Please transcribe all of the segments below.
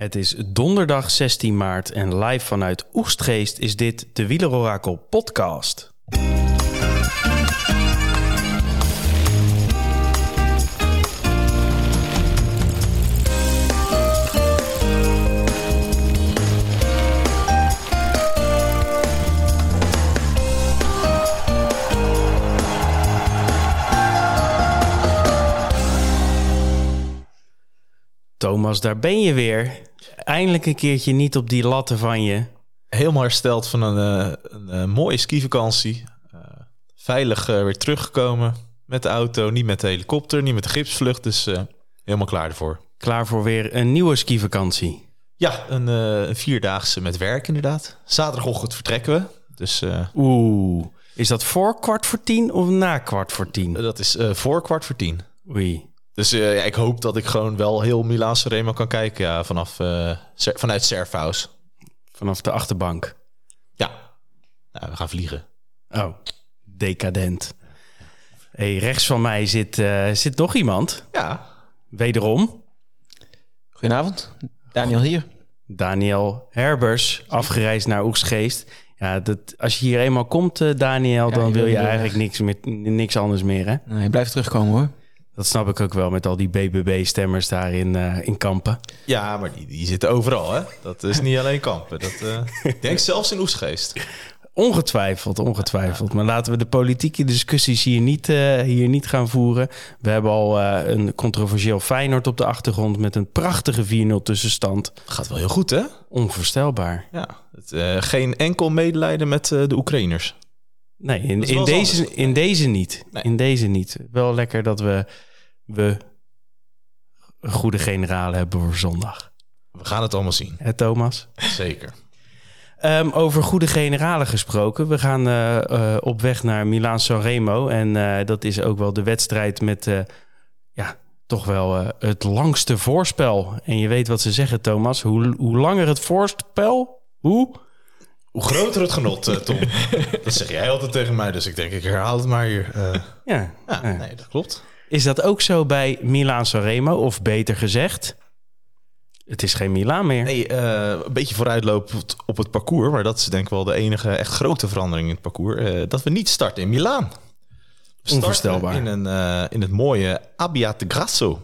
Het is donderdag 16 maart en live vanuit Oegstgeest is dit de Wielerorakel podcast. Thomas, daar ben je weer. Eindelijk een keertje niet op die latten van je. Helemaal hersteld van een, eh, een, eh, mooie skivakantie. Eh, veilig weer teruggekomen met de auto. Niet met de helikopter, niet met de gipsvlucht. Dus helemaal klaar ervoor. Klaar voor weer een nieuwe skivakantie. Ja, een, een vierdaagse met werk inderdaad. Zaterdagochtend vertrekken we. Dus eh, Oeh, is dat voor kwart voor tien of na kwart voor tien? dat is voor kwart voor tien. Oei. Dus eh, ja, ik hoop dat ik gewoon wel heel Milaanse Remo kan kijken ja, vanaf, eh, Ser- vanuit Serfhouse. Vanaf de achterbank. Ja, nou, we gaan vliegen. Oh, decadent. Hey, rechts van mij zit, eh, zit nog iemand. Ja, Wederom, Goedenavond, Daniel hier. Daniel Herbers, afgereisd naar Oegsgeest. Ja, dat, als je hier eenmaal komt, eh, Daniel, Ja, dan je wil je eigenlijk niks, meer, niks anders meer, hè? Nee, je blijft terugkomen hoor. Dat snap ik ook wel met al die BBB-stemmers daar in, eh, in Kampen. Ja, maar die, die zitten overal, hè? Dat is niet alleen kampen. Dat, eh, ik denk zelfs in Oesgeest. Ongetwijfeld, ongetwijfeld. Maar laten we de politieke discussies hier niet, eh, hier niet gaan voeren. We hebben al een controversieel Feyenoord op de achtergrond... met een prachtige 4-0 tussenstand. Gaat wel heel goed, hè? Onvoorstelbaar. Ja. Het, geen enkel medelijden met de Oekraïners. Nee, in, deze, anders. in deze niet. Nee. In deze niet. Wel lekker dat we, we een goede generalen hebben voor zondag. We gaan het allemaal zien. Hè, Thomas? Zeker. Ehm, over goede generalen gesproken. We gaan eh, eh, op weg naar Milaan Sanremo. En eh, dat is ook wel de wedstrijd met ja, toch wel het langste voorspel. En je weet wat ze zeggen, Thomas. Hoe, hoe langer het voorspel, hoe? Hoe groter het genot, Tom. dat zeg jij altijd tegen mij, dus ik denk ik herhaal het maar hier. Ja, ja, ja. nee, dat klopt. Is dat ook zo bij Milaan Sanremo? Of beter gezegd, het is geen Milaan meer. Nee, eh, een beetje vooruitlopend op het parcours, maar dat is denk ik wel de enige echt grote verandering in het parcours. eh, dat we niet starten in Milaan. We Onvoorstelbaar. In, een, eh, in het mooie Abbiate Grasso.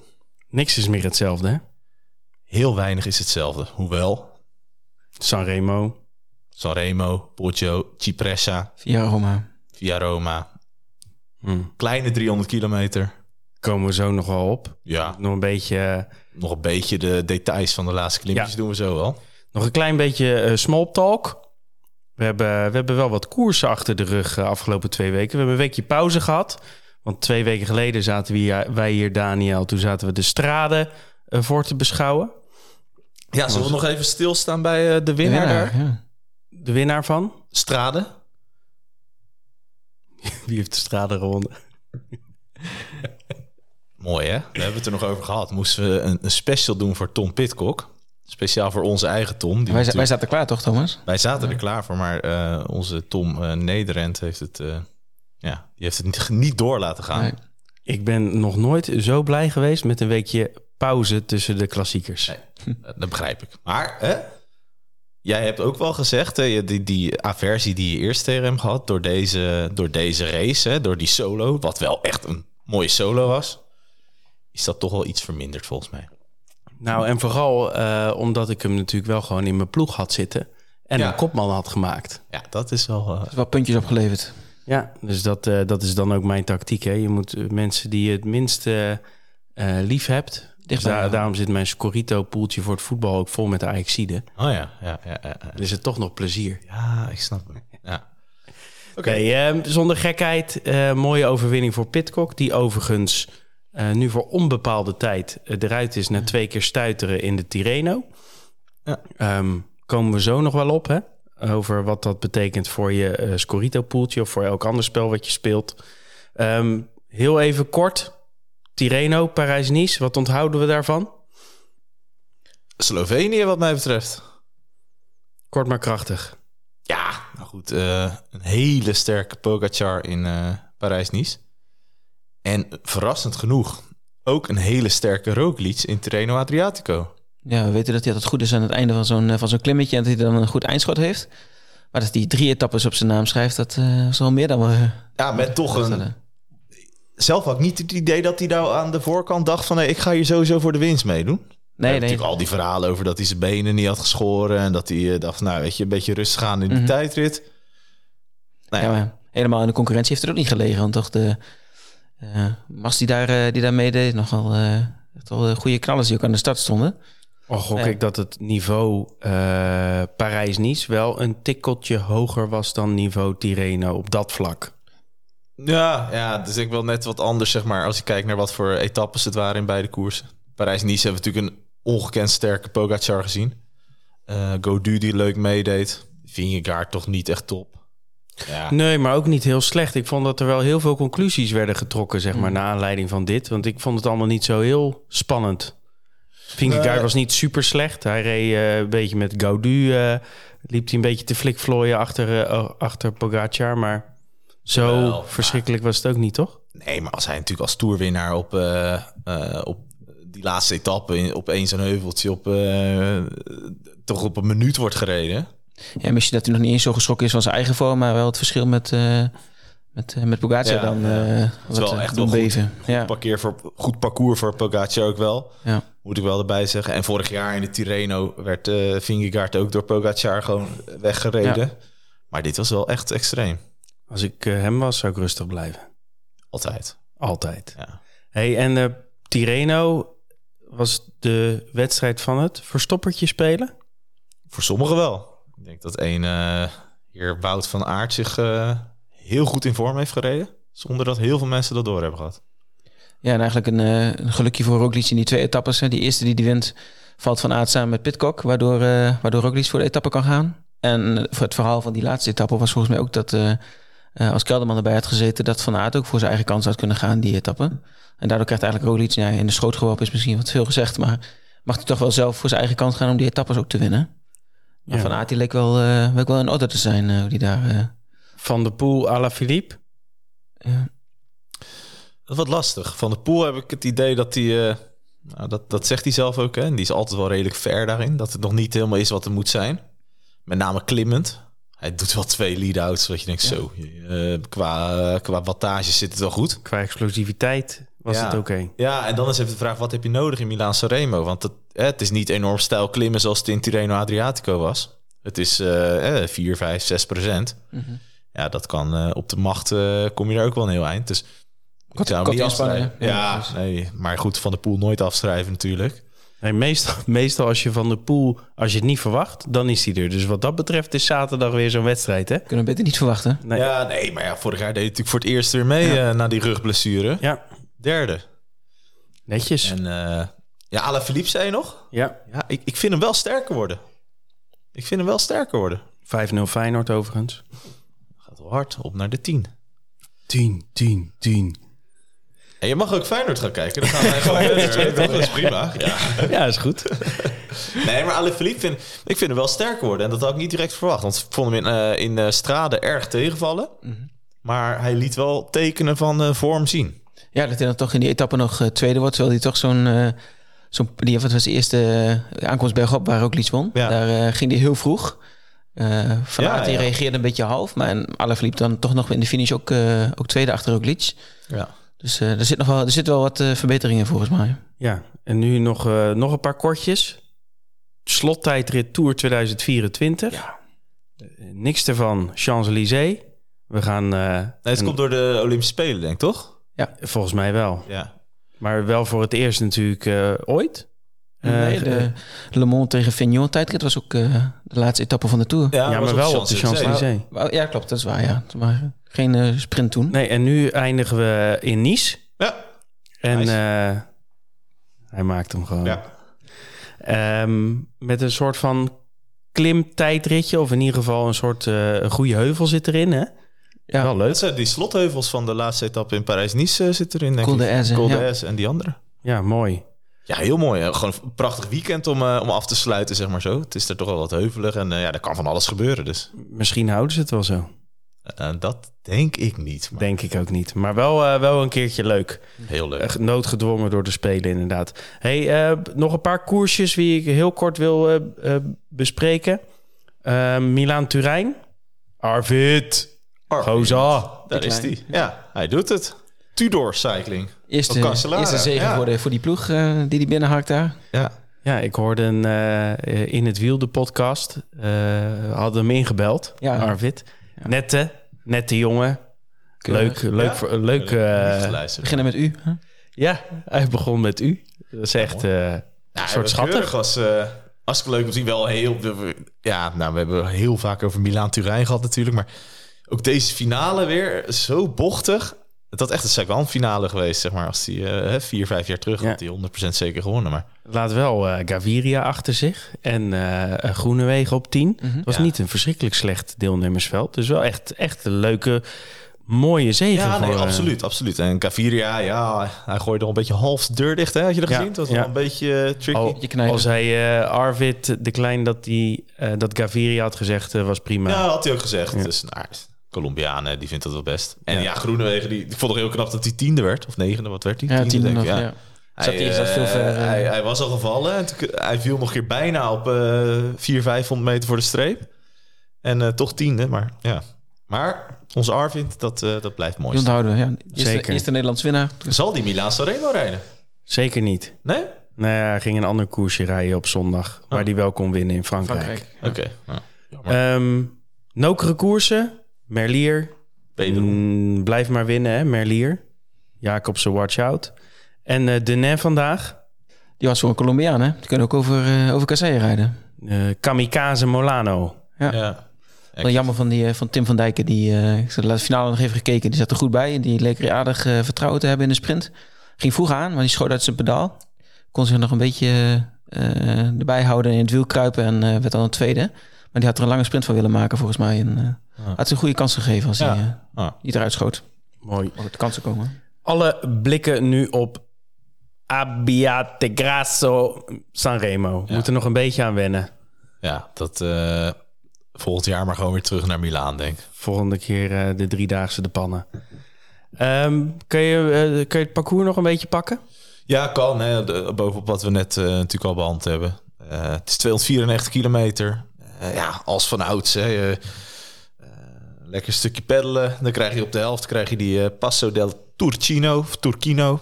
Niks is meer hetzelfde, hè? Heel weinig is hetzelfde. Hoewel, Sanremo. Sanremo, Poggio, Cipressa, Via Roma. via Roma. Hm. Kleine 300 kilometer. Komen we zo nog wel op. Ja, Nog een beetje... eh, nog een beetje de details van de laatste klimpjes Ja. doen we zo wel. Nog een klein beetje eh, small talk. We hebben, we hebben wel wat koersen achter de rug uh, afgelopen twee weken. We hebben een weekje pauze gehad. Want twee weken geleden zaten we hier, wij hier, Daniel. Toen zaten we de straden uh, voor te beschouwen. Ja, zullen we nog even stilstaan bij uh, de winnaar daar? Ja. De winnaar van? Strade. Wie heeft de straden gewonnen? Mooi hè? We hebben het er nog over gehad. Moesten we een, een special doen voor Tom Pitcock. Speciaal voor onze eigen Tom. Die Wij, zaten klaar toch, Thomas? Wij zaten er klaar voor, maar uh, onze Tom uh, Nederend heeft het, uh, ja, die heeft het niet, niet door laten gaan. Nee. Ik ben nog nooit zo blij geweest met een weekje pauze tussen de klassiekers. Nee, dat begrijp ik. Maar hè? jij hebt ook wel gezegd, hè, die, die aversie die je eerst tegen hem had door deze, door deze race, hè, door die solo, wat wel echt een mooie solo was, is dat toch wel iets verminderd volgens mij. Nou, en vooral uh, omdat ik hem natuurlijk wel gewoon in mijn ploeg had zitten en ja. een kopman had gemaakt. Ja, dat is wel... Uh... is wel puntjes opgeleverd. Ja, dus dat, uh, dat is dan ook mijn tactiek. Hè. Je moet mensen die je het minst uh, lief hebt. Dus daar, daarom zit mijn Scorito-poeltje voor het voetbal ook vol met de Ajaxide. Oh ja, ja, ja. ja, ja. Dan is het toch nog plezier. Ja, ik snap het. Ja. Oké, okay. uh, zonder gekheid. Uh, mooie overwinning voor Pitcock. Die overigens uh, nu voor onbepaalde tijd eruit is na twee keer stuiteren in de Tirreno. Ja. Um, komen we zo nog wel op, hè? Over wat dat betekent voor je uh, Scorito-poeltje of voor elk ander spel wat je speelt. Um, heel even kort. Tirreno, Parijs-Nice. Wat onthouden we daarvan? Slovenië, wat mij betreft. Kort maar krachtig. Ja, nou goed. Uh, een hele sterke Pogacar in uh, Parijs-Nice. En verrassend genoeg ook een hele sterke Roglic in Tirreno Adriatico. ja, we weten dat hij altijd goed is aan het einde van zo'n eh, van zo'n klimmetje en dat hij dan een goed eindschot heeft. Maar dat hij drie etappes op zijn naam schrijft, dat eh, is wel meer dan we Ja, met toch een... Zelf had ik niet het idee dat hij nou aan de voorkant dacht van... Hey, ik ga hier sowieso voor de winst meedoen. Nee, Nee, natuurlijk al die verhalen over dat hij zijn benen niet had geschoren... en dat hij eh, dacht, nou weet je, een beetje rustig gaan in die Mhm. tijdrit. Nou Ja, helemaal in de concurrentie heeft het ook niet gelegen. Want toch de Mas die daar, eh, die daar meedeed, nogal eh echt wel eh, goede knallers die ook aan de start stonden. Al gok ik dat het niveau eh, Parijs-Nice wel een tikkeltje hoger was dan niveau Tirreno op dat vlak. ja, ja, dus ik wil net wat anders, zeg maar... als je kijkt naar wat voor etappes het waren in beide koersen. Parijs-Nice hebben we natuurlijk een ongekend sterke Pogacar gezien. Eh Godu die leuk meedeed. Vingegaard toch niet echt top. Ja, Nee, maar ook niet heel slecht. Ik vond dat er wel heel veel conclusies werden getrokken, zeg maar, naar aanleiding van dit. Want ik vond het allemaal niet zo heel spannend. Vingegaard Nee. was niet super slecht. Hij reed eh, een beetje met Gaudu. eh, liep hij een beetje te flikvlooien achter, eh, achter Pogacar. Maar zo Wel, verschrikkelijk was het ook niet, toch? Nee, maar als hij natuurlijk als toerwinnaar op, eh, eh, op die laatste etappe in, op één zo'n heuveltje op, eh, toch op een minuut wordt gereden. Ja, misschien dat hij nog niet eens zo geschrokken is van zijn eigen vorm, maar wel het verschil met, eh met, eh, met Pogacar Ja, dan ja. eh is wel echt doen wel goed. Ja, Parkeer voor, goed parcours voor Pogacar ook wel, ja. moet ik wel erbij zeggen. En vorig jaar in de Tirreno werd eh Vingegaard ook door Pogacar gewoon weggereden. Maar dit was wel echt extreem. Als ik hem was, zou ik rustig blijven. Altijd. Altijd. Ja. Hey, en Tirreno was de wedstrijd van het verstoppertje spelen? Voor sommigen wel. Ik denk dat een eh heer Wout van Aert zich eh, heel goed in vorm heeft gereden. Zonder dat heel veel mensen dat door hebben gehad. ja, en eigenlijk een, een gelukje voor Roglic in die twee etappes. Die eerste die die wint, valt van Aert samen met Pitcock, waardoor, waardoor Roglic voor de etappe kan gaan. En voor het verhaal van die laatste etappe was volgens mij ook dat als Kelderman erbij had gezeten, dat Van Aert ook voor zijn eigen kans had kunnen gaan, die etappe. En daardoor krijgt eigenlijk Roglic, ja, in de schoot geworpen is misschien wat veel gezegd, maar mag hij toch wel zelf voor zijn eigen kans gaan om die etappes ook te winnen. Maar Ja. Van Aert die leek wel, eh, leek wel in orde te zijn, eh, hoe die daar... eh, Van de Poel à la Philippe? ja. Dat wat lastig. Van de Poel heb ik het idee dat hij... eh, nou, dat, dat zegt hij zelf ook. Hè? En die is altijd wel redelijk ver daarin. Dat het nog niet helemaal is wat het moet zijn. Met name klimmend. Hij doet wel twee lead-outs. Wat je denkt, zo. eh, qua, qua wattage zit het wel goed. Qua explosiviteit was Ja. het oké. Ja, en dan is even de vraag, wat heb je nodig in Milaan Sanremo? Want het, het is niet enorm stijl klimmen zoals het in Tirreno Adriatico was. Het is eh, eh, 4, 5, 6 procent. Mhm. Ja, dat kan eh, op de macht eh, kom je daar ook wel een heel eind. Dus ik zou hem niet afschrijven. Ja, Ja, dus- nee, maar goed, van de pool nooit afschrijven natuurlijk. Nee, meestal, meestal als je van de Poel, als je het niet verwacht, dan is hij er. Dus wat dat betreft is zaterdag weer zo'n wedstrijd, hè? Kunnen we beter niet verwachten. Nee. Ja, nee, maar ja, vorig jaar deed hij natuurlijk voor het eerst weer mee eh, na die rugblessure. Ja, Derde. netjes. En eh ja, Alain Philippe zei je nog? Ja, Ja, ik, ik vind hem wel sterker worden. Ik vind hem wel sterker worden. 5-0 Feyenoord overigens. Gaat wel hard, op naar de 10. 10, 10, 10. En je mag ook Feyenoord gaan kijken. Dan gaan wij gewoon verder. Dat is prima. Ja. Ja, is goed. Nee, maar Alain Philippe, vind, ik vind hem wel sterker worden. En dat had ik niet direct verwacht. Want ik vond hem in, eh in eh, Strade erg tegenvallen. Maar hij liet wel tekenen van eh, vorm zien. Ja, dat hij dan toch in die etappe nog tweede wordt. Terwijl hij toch zo'n... eh zo'n die wat was de eerste uh, aankomst bergop waar ook iets won. Ja. Daar eh, ging hij heel vroeg. Eh van Ja, ja. reageerde een beetje half. Maar Alaphilippe dan toch nog in de finish ook, eh, ook tweede achter Roglic. Ja. Dus eh, er, zit nog wel, er zit wel wat eh, verbeteringen volgens mij. Ja, en nu nog, eh, nog een paar kortjes. Slottijdrit Tour 2024. Ja. Eh, niks ervan, Champs-Élysées. We gaan... eh, Nee, het een- komt door de Olympische Spelen, denk ik, toch? Volgens mij wel. Ja. Maar wel voor het eerst natuurlijk eh, ooit. Eh, Nee, de Le Mans tegen Fignon tijdrit was ook eh, de laatste etappe van de Tour. ja, maar op wel op de Champs-Élysées. Ja, klopt. Dat is waar, ja. Maar geen eh, sprint toen. Nee, en nu eindigen we in Nice. Ja. En Nice. eh, hij maakt hem gewoon. ja. Ehm, met een soort van klimtijdritje. Of in ieder geval een soort eh, een goede heuvel zit erin, hè? Ja. Wel leuk. Dat zijn die slotheuvels van de laatste etappe in Parijs-Nice eh, zit erin, denk Col d'Aise, Col en die andere. Ja, mooi. Ja, heel mooi. hè. Gewoon een prachtig weekend om, eh, om af te sluiten, zeg maar zo. Het is er toch wel wat heuvelig en eh, ja, er kan van alles gebeuren. Dus Misschien houden ze het wel zo. Uh, dat denk ik niet. Maar... Denk ik ook niet. Maar wel, uh, wel een keertje leuk. Heel leuk. noodgedwongen door de Spelen, inderdaad. hey, uh, nog een paar koersjes die ik heel kort wil bespreken. Milaan-Turijn. Arvid. Goza. Daar is hij. Ja, hij doet het. Tudor Cycling. Eerste, eerste zegen ja. voor, de, voor die ploeg die die binnenhakt daar. Ja. Ja, ik hoorde een, uh, in het wiel de podcast. Uh, hadden hem ingebeld, ja. Arvid. Ja. Nette, nette jongen. Leuk, leuk, ja? leuk. Uh, beginnen met u. Huh? Ja, hij begon met u. Dat is echt uh, een soort schattig. was uh, hartstikke leuk om te zien. Wel heel, ja, nou, we hebben heel vaak over Milaan-Turijn gehad natuurlijk. Maar ook deze finale weer zo bochtig. Het had echt een Sagan finale geweest, zeg maar. Als die uh, vier, vijf jaar terug ja. had hij 100% zeker gewonnen. Maar... Laat wel uh, Gaviria achter zich en uh, Groenewegen op 10. Mm -hmm. Het was ja. niet een verschrikkelijk slecht deelnemersveld. Dus wel echt, echt een leuke, mooie zegen. Ja, nee, voor, absoluut, absoluut. En Gaviria, ja, hij gooide al een beetje half de deur dicht. Hè? Had je dat gezien? Dat was wel een beetje tricky. Al, al zei Arvid de Klein dat, die, dat Gaviria had gezegd, was prima. Ja, had hij ook gezegd. Dus nou, Colombianen, die vindt dat wel best. En ja, ja Groenewegen, die, ik vond het heel knap dat hij tiende werd. Of negende, wat werd hij? Ja, tiende, denk ik. Ja. ja. Hij, uh, veel ver, uh, hij, hij, was al gevallen. En hij viel nog een keer bijna op uh, 400, 500 meter voor de streep. En uh, toch tiende, maar ja. Maar onze Arvind, dat, dat blijft mooi. Onthouden, ja. Eerste, Zeker. Eerste Nederlands winnaar. Zal die Milaan Sanremo rijden? Zeker niet. Nee? Nou ja, hij ging een ander koersje rijden op zondag. Oh. Waar hij wel kon winnen in Frankrijk. Frankrijk. Oké. Okay. Um, nokere koersen. Merlier. Mm, blijf maar winnen, hè, Merlier. Jacobsen, watch out. En uh, Denain vandaag. Die was voor een Colombiaan, hè? Die kunnen ook over, uh, over Kasseien rijden. Uh, Kamikaze Molano. Ja. ja. Wel jammer van, die, van Tim van Dijken. Die, ik heb de finale nog even gekeken. Die zat er goed bij. En die leek er aardig vertrouwen te hebben in de sprint. Ging vroeg aan, maar die schoot uit zijn pedaal. Kon zich nog een beetje erbij houden in het wiel kruipen. En werd dan een tweede. Maar die had er een lange sprint van willen maken, volgens mij. En, uh, had ze een goede kans gegeven als hij uh, ah. niet eruit schoot. Mooi. Om de kansen komen. Alle blikken nu op Abbiategrasso Sanremo. We moeten nog een beetje aan wennen. Ja, dat uh, volgend jaar maar gewoon weer terug naar Milaan, denk Volgende keer uh, de driedaagse de pannen. Um, kun, je, uh, kun je het parcours nog een beetje pakken? Ja, kan. Hè. Bovenop wat we net natuurlijk al behandeld hebben. het is 294 kilometer. Uh, ja, als van ouds. Hè. Uh, lekker stukje peddelen. Dan krijg je op de helft krijg je die Passo del Turcino. Of Turquino.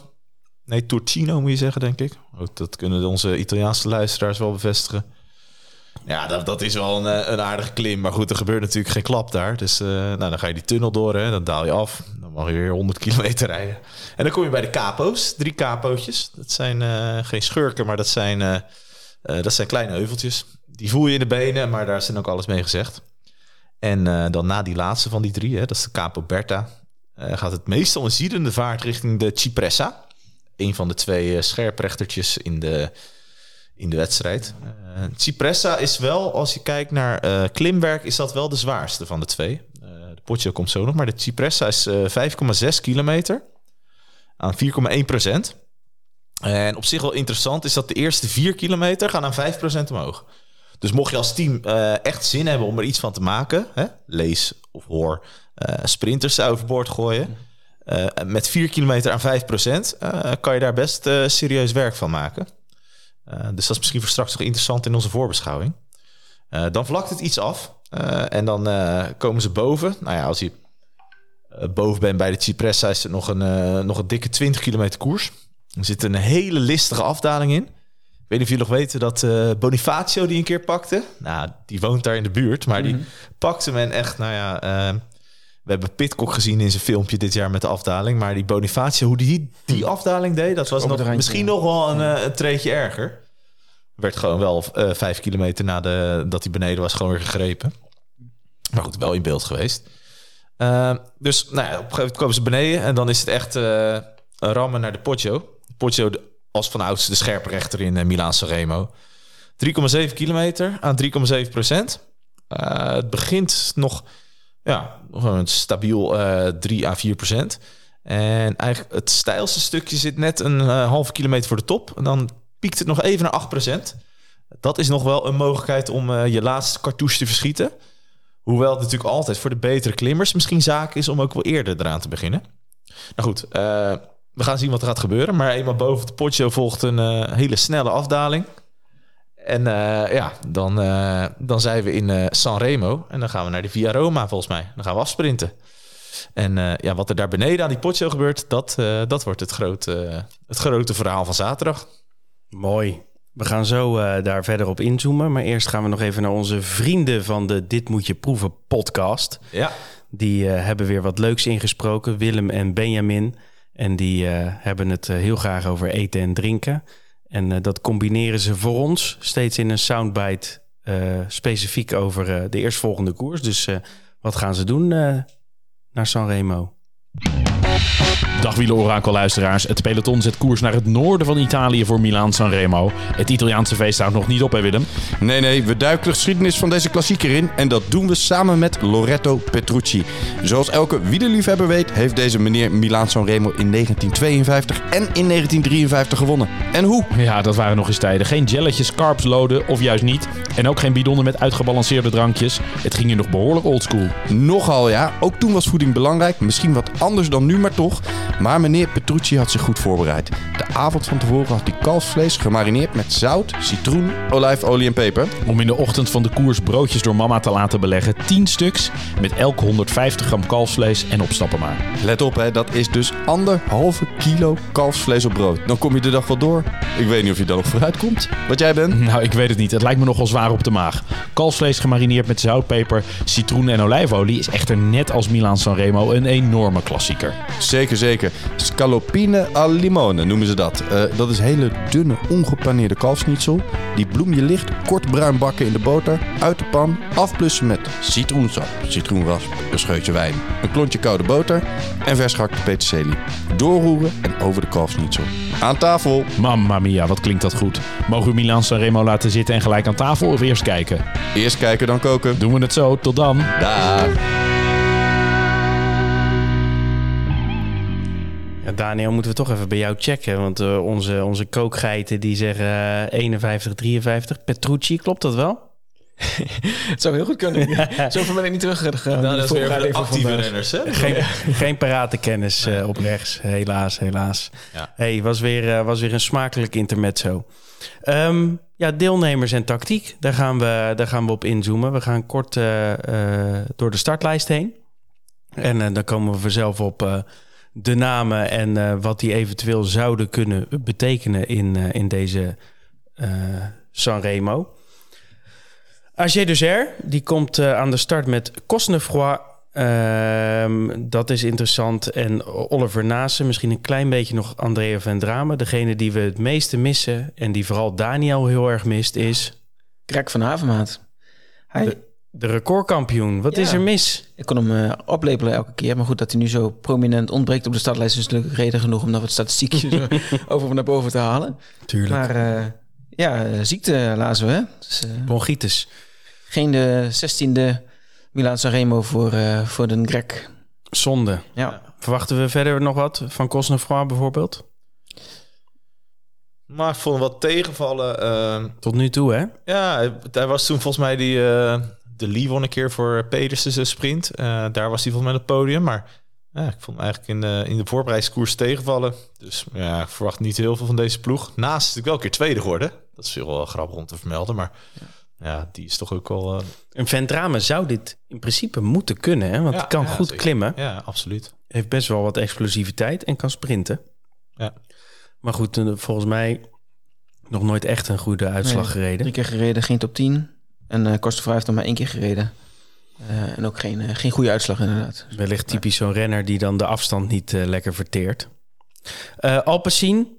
Nee, Turcino moet je zeggen, denk ik. Dat kunnen onze Italiaanse luisteraars wel bevestigen. Ja, dat, dat is wel een, een aardige klim. Maar goed, er gebeurt natuurlijk geen klap daar. Dus nou, dan ga je die tunnel door, hè, dan daal je af. Dan mag je weer 100 kilometer rijden. En dan kom je bij de capo's. Drie capootjes. Dat zijn geen schurken, maar dat zijn, dat zijn kleine heuveltjes die voel je in de benen, maar daar is ook alles mee gezegd. En uh, dan na die laatste van die drie, hè, dat is de Capo Berta, uh, gaat het meestal een ziedende vaart richting de Cipressa. Een van de twee uh, scherprechtertjes in de, in de wedstrijd. Cipressa is wel, als je kijkt naar klimwerk, is dat wel de zwaarste van de twee. de Poggio komt zo nog, maar de Cipressa is 5,6 kilometer aan 4,1 procent. En op zich wel interessant is dat de eerste 4 kilometer gaan aan 5% omhoog. Dus mocht je als team uh, echt zin hebben om er iets van te maken, hè, lees of hoor uh, sprinters overboord gooien. Uh, met 4 kilometer aan 5 procent kan je daar best serieus werk van maken. dus dat is misschien voor straks nog interessant in onze voorbeschouwing. dan vlakt het iets af en dan komen ze boven. Nou ja, als je boven bent bij de Cipressa is er nog een, nog een dikke 20 kilometer koers. Er zit een hele listige afdaling in. Ik weet niet of jullie nog weten dat uh, Bonifacio die een keer pakte. Nou, die woont daar in de buurt, maar die mhm. pakte men echt, nou ja... Uh, we hebben Pitcock gezien in zijn filmpje dit jaar met de afdaling. Maar die Bonifacio, hoe die die afdaling deed... dat was nog, misschien nog wel een, uh, een treetje erger. Werd gewoon wel vijf kilometer na de, dat hij beneden was gewoon weer gegrepen. Maar goed, wel in beeld geweest. dus nou ja, op een gegeven moment komen ze beneden... en dan is het echt rammen naar de Poggio. Poggio als van ouds de scherprechter in uh, Milaan Sanremo. 3,7 kilometer aan 3,7 procent. Uh, het begint nog ja, een stabiel uh, 3 à 4 procent. En eigenlijk het stijlste stukje zit net een halve kilometer voor de top. En dan piekt het nog even naar 8 procent. Dat is nog wel een mogelijkheid om je laatste cartouche te verschieten. Hoewel het natuurlijk altijd voor de betere klimmers misschien zaak is om ook wel eerder eraan te beginnen. Nou goed, eh, we gaan zien wat er gaat gebeuren. Maar eenmaal boven het potje volgt een eh, hele snelle afdaling. En eh, ja, dan, dan zijn we in Sanremo. En dan gaan we naar de Via Roma volgens mij. Dan gaan we afsprinten. En ja, wat er daar beneden aan die potje gebeurt, dat, dat wordt het grote, het grote verhaal van zaterdag. Mooi. We gaan zo daar verder op inzoomen. Maar eerst gaan we nog even naar onze vrienden van de Dit Moet Je Proeven podcast. Ja. Die hebben weer wat leuks ingesproken, Willem en Benjamin. En die uh, hebben het heel graag over eten en drinken. En dat combineren ze voor ons steeds in een soundbite specifiek over de eerstvolgende koers. Dus wat gaan ze doen naar Sanremo? Dag wielenorakel-luisteraars. Het peloton zet koers naar het noorden van Italië voor Milaan Sanremo. Het Italiaanse feest staat nog niet op, hè Willem? Nee, nee, we duiken de geschiedenis van deze klassieker in. En dat doen we samen met Loretto Petrucci. Zoals elke wielerliefhebber weet, heeft deze meneer Milaan Sanremo in 1952 en in 1953 gewonnen. En hoe? Ja, dat waren nog eens tijden. Geen jelletjes, carbs loden, of juist niet. En ook geen bidonnen met uitgebalanceerde drankjes. Het ging hier nog behoorlijk oldschool. Nogal ja. Ook toen was voeding belangrijk. Misschien wat anders dan nu, maar toch. Maar meneer Petrucci had zich goed voorbereid. De avond van tevoren had hij kalfsvlees gemarineerd met zout, citroen, olijfolie en peper. Om in de ochtend van de koers broodjes door mama te laten beleggen. 10 stuks met elk 150 gram kalfsvlees en opstappen maar. Let op, hè, dat is dus anderhalve kilo kalfsvlees op brood. Dan kom je de dag wel door. Ik weet niet of je dan nog vooruit komt. Wat jij bent? Nou, ik weet het niet. Het lijkt me nogal zwaar op de maag. Kalfsvlees gemarineerd met zout, peper, citroen en olijfolie is echter net als Milan Sanremo een enorme klassieker. Zeker, zeker. Scalopine al limone noemen ze dat. Uh, dat is hele dunne, ongepaneerde kalfsnietsel. Die bloem je licht kort bruin bakken in de boter, uit de pan, afplussen met citroensap, citroenrasp, een scheutje wijn, een klontje koude boter en vers gehakte peterselie. Doorroeren en over de kalfsnietsel. Aan tafel! Mamma mia, wat klinkt dat goed. Mogen we Milan Sanremo laten zitten en gelijk aan tafel of eerst kijken? Eerst kijken, dan koken. Doen we het zo, tot dan. Daar. Daniel, moeten we toch even bij jou checken. Want uh, onze, onze kookgeiten die zeggen uh, 51, 53. Petrucci, klopt dat wel? het zou heel goed kunnen. Ja. Zoveel ben ik niet teruggegaan. Nou, dat is weer de actieve renners, hè? Geen, geen parate kennis uh, op rechts. Helaas, helaas. Ja. Hey, was weer, uh, was weer een smakelijk intermezzo. Um, ja, deelnemers en tactiek. Daar gaan we, daar gaan we op inzoomen. We gaan kort uh, door de startlijst heen. En dan komen we vanzelf op de namen en uh, wat die eventueel zouden kunnen betekenen in, uh, in deze uh, Sanremo. Agé Duzer, die komt aan de start met Cosnefroid. Ehm, dat is interessant. En Oliver Nase, misschien een klein beetje nog Andrea van Drame. Degene die we het meeste missen en die vooral Daniel heel erg mist is... Krek van Havenmaat. Hij... De recordkampioen. Wat is er mis? Ik kon hem uh, oplepelen elke keer. Maar goed, dat hij nu zo prominent ontbreekt op de startlijst... is natuurlijk reden genoeg om nog wat statistiekjes over naar boven te halen. Tuurlijk. Maar uh, ja, ziekte lazen we. Hè? Dus, uh, Bronchitis. Geen de zestiende Milan Sanremo voor, voor de Grek. Zonde. Ja. Verwachten we verder nog wat van Cosnefroid bijvoorbeeld? Maar ik vond hem wat tegenvallen. Tot nu toe, hè? Ja, hij was toen volgens mij die de Lee won een keer voor Pedersen sprint. Uh, daar was hij volgens mij op het podium. Maar ja, ik vond hem eigenlijk in de, in de voorbereidingskoers tegenvallen. Dus ja, ik verwacht niet heel veel van deze ploeg. Naast is natuurlijk wel een keer tweede geworden. Dat is wel grappig om te vermelden. Maar ja, ja die is toch ook wel... Uh... Een Ventrame zou dit in principe moeten kunnen. Hè? Want ja, kan goed zeker. klimmen. Ja, absoluut. Heeft best wel wat explosiviteit en kan sprinten. Ja. Maar goed, eh, volgens mij nog nooit echt een goede uitslag nee, gereden. Drie keer gereden, geen top 10. En uh, Kostenvrij heeft nog maar één keer gereden. Uh, en ook geen, uh, geen goede uitslag inderdaad. Wellicht typisch zo'n renner die dan de afstand niet uh, lekker verteert. Uh, Alpecin,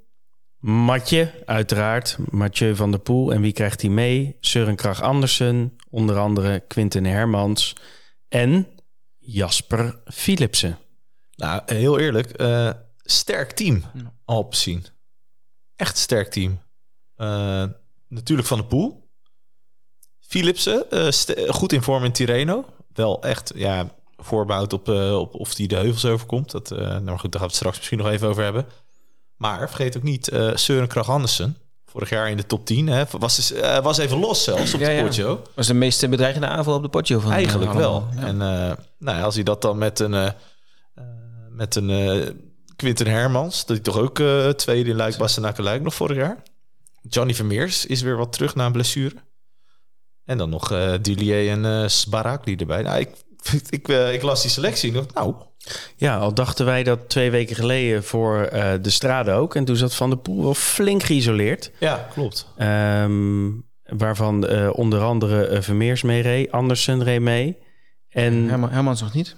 Matje, uiteraard. Mathieu van der Poel. En wie krijgt hij mee? Søren Krag Andersen, onder andere Quinten Hermans en Jasper Philipsen. Nou, heel eerlijk, sterk team, Alpecin. Echt sterk team. natuurlijk van der Poel. Philipsen, uh, goed in vorm in Tirreno. Wel echt, ja, voorbouwd op, uh, op of hij de heuvels overkomt. Dat, uh, nou goed, daar gaan we het straks misschien nog even over hebben. Maar vergeet ook niet uh, Søren Kragh Andersen Vorig jaar in de top 10. Hè. Was, dus, eh, was even los zelfs op Ja, de ja. Poggio. was de meest bedreigende aanval op de Poggio van Eigenlijk eh, wel. Ja. En eh, nou ja, als hij dat dan met een, eh, eh, met een eh, Quinten Hermans, dat hij toch ook eh, tweede in Luik, Bastenaken Luik nog vorig jaar. Johnny Vermeers is weer wat terug na een blessure. En dan nog eh Dulier en eh Sbarakli erbij. Nou, ik, ik, eh, ik las die selectie en dacht, nou, Ja, al dachten wij dat twee weken geleden voor eh, de strade ook. En toen zat Van der Poel wel flink geïsoleerd. ja, klopt. Ehm, waarvan eh, onder andere Vermeers mee reed. Andersen reed mee. En Herman, Hermans nog niet.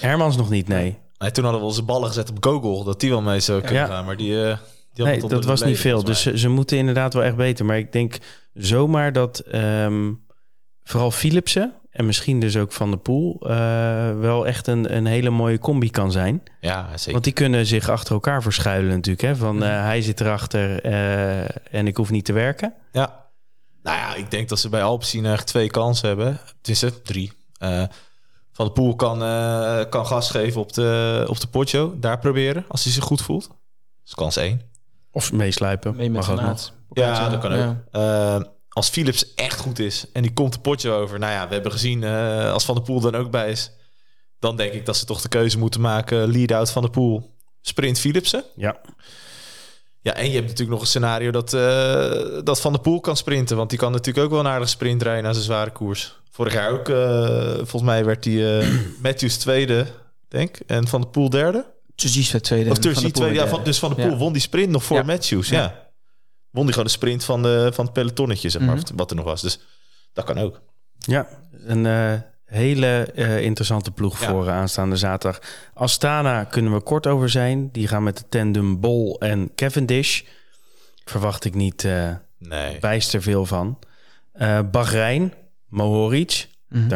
Hermans nog niet, nee. Nee, toen hadden we onze ballen gezet op Google, dat die wel mee zou kunnen Ja. gaan. Maar die, eh die had Nee, dat was niet veel. Dus ze, ze moeten inderdaad wel echt beter. Maar ik denk zomaar dat ehm, vooral Philipsen... en misschien dus ook Van der Poel... eh, wel echt een, een hele mooie combi kan zijn. ja, zeker. Want die kunnen zich achter elkaar verschuilen natuurlijk. Hè? Van eh, hij zit erachter eh, en ik hoef niet te werken. Ja. Nou ja, ik denk dat ze bij Alpecin eigenlijk twee kansen hebben. Het is het drie. Van de Poel kan, kan gas geven op de, op de Poggio. Daar proberen, als hij zich goed voelt. Dat is kans één. Of meesluipen. Mee met Mag ook nog. Ja, dat kan ook. Ja. Eh, als Philips echt goed is en die komt de Poggio over. Nou ja, we hebben gezien eh, als Van de Poel dan ook bij is. Dan denk ik dat ze toch de keuze moeten maken. Lead-out Van de Poel. Sprint Philipsen. Ja. Ja, en je hebt natuurlijk nog een scenario dat, eh, dat Van der Poel kan sprinten. Want die kan natuurlijk ook wel een aardige sprint rijden na zijn zware koers. Vorig jaar ook, eh, volgens mij werd hij eh, Matthews tweede, denk ik. En Van der Poel derde. Turgis werd tweede. Of tweede. Ja, van, dus Van derde. Poel won die sprint nog voor Ja. Matthews. Ja. Ja. Won die gewoon de sprint van, de, van het pelotonnetje, zeg maar. Of Wat er nog was. Dus dat kan ook. Ja, een eh, hele eh, interessante ploeg Ja. voor eh, aanstaande zaterdag. Astana kunnen we kort over zijn. Die gaan met de tandem Bol en Cavendish. Verwacht ik niet eh Nee. bijster veel van. Eh Bahrein, Mohoric. Mhm.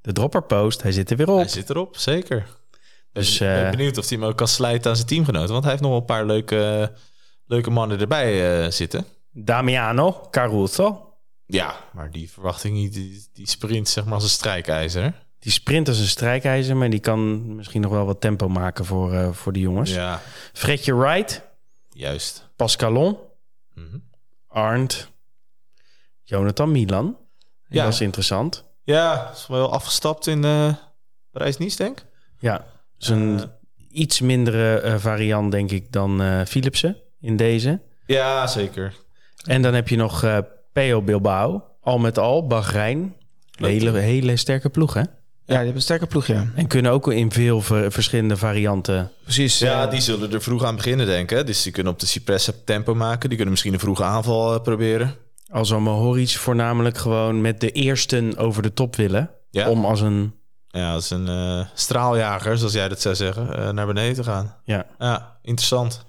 De dropperpost, hij zit er weer op. Hij zit erop, zeker. Dus, Dus, ben eh, benieuwd of hij hem ook kan slijten aan zijn teamgenoten. Want hij heeft nog een paar leuke, leuke mannen erbij eh, zitten. Damiano, Caruso. Ja, maar die verwacht ik niet. Die, die sprint zeg maar als een strijkijzer. Die sprint als een strijkijzer, maar die kan misschien nog wel wat tempo maken voor, eh, voor de jongens. Ja, Fredje Wright, juist. Pascalon, Mhm. Arndt, Jonathan Milan. Ja. Dat is interessant. Ja, is wel afgestapt in eh Parijs-Nice, denk ik. Ja, is een Eh. iets mindere eh, variant, denk ik, dan eh Philipsen in deze. Ja, zeker. En dan heb je nog eh Peo Bilbao. Al met al, Bahrein. Hele, hele sterke ploeg, hè? Ja, die hebben een sterke ploeg, ja. En kunnen ook in veel ver- verschillende varianten. Precies. Ja, die zullen er vroeg aan beginnen, denk ik. Dus die kunnen op de Cipressa tempo maken. Die kunnen misschien een vroege aanval proberen. Als Mohoric voornamelijk gewoon met de eersten over de top willen. Ja, Om als een... ja is een eh, straaljager, zoals jij dat zou zeggen, eh, naar beneden te gaan. Ja. Ja, interessant.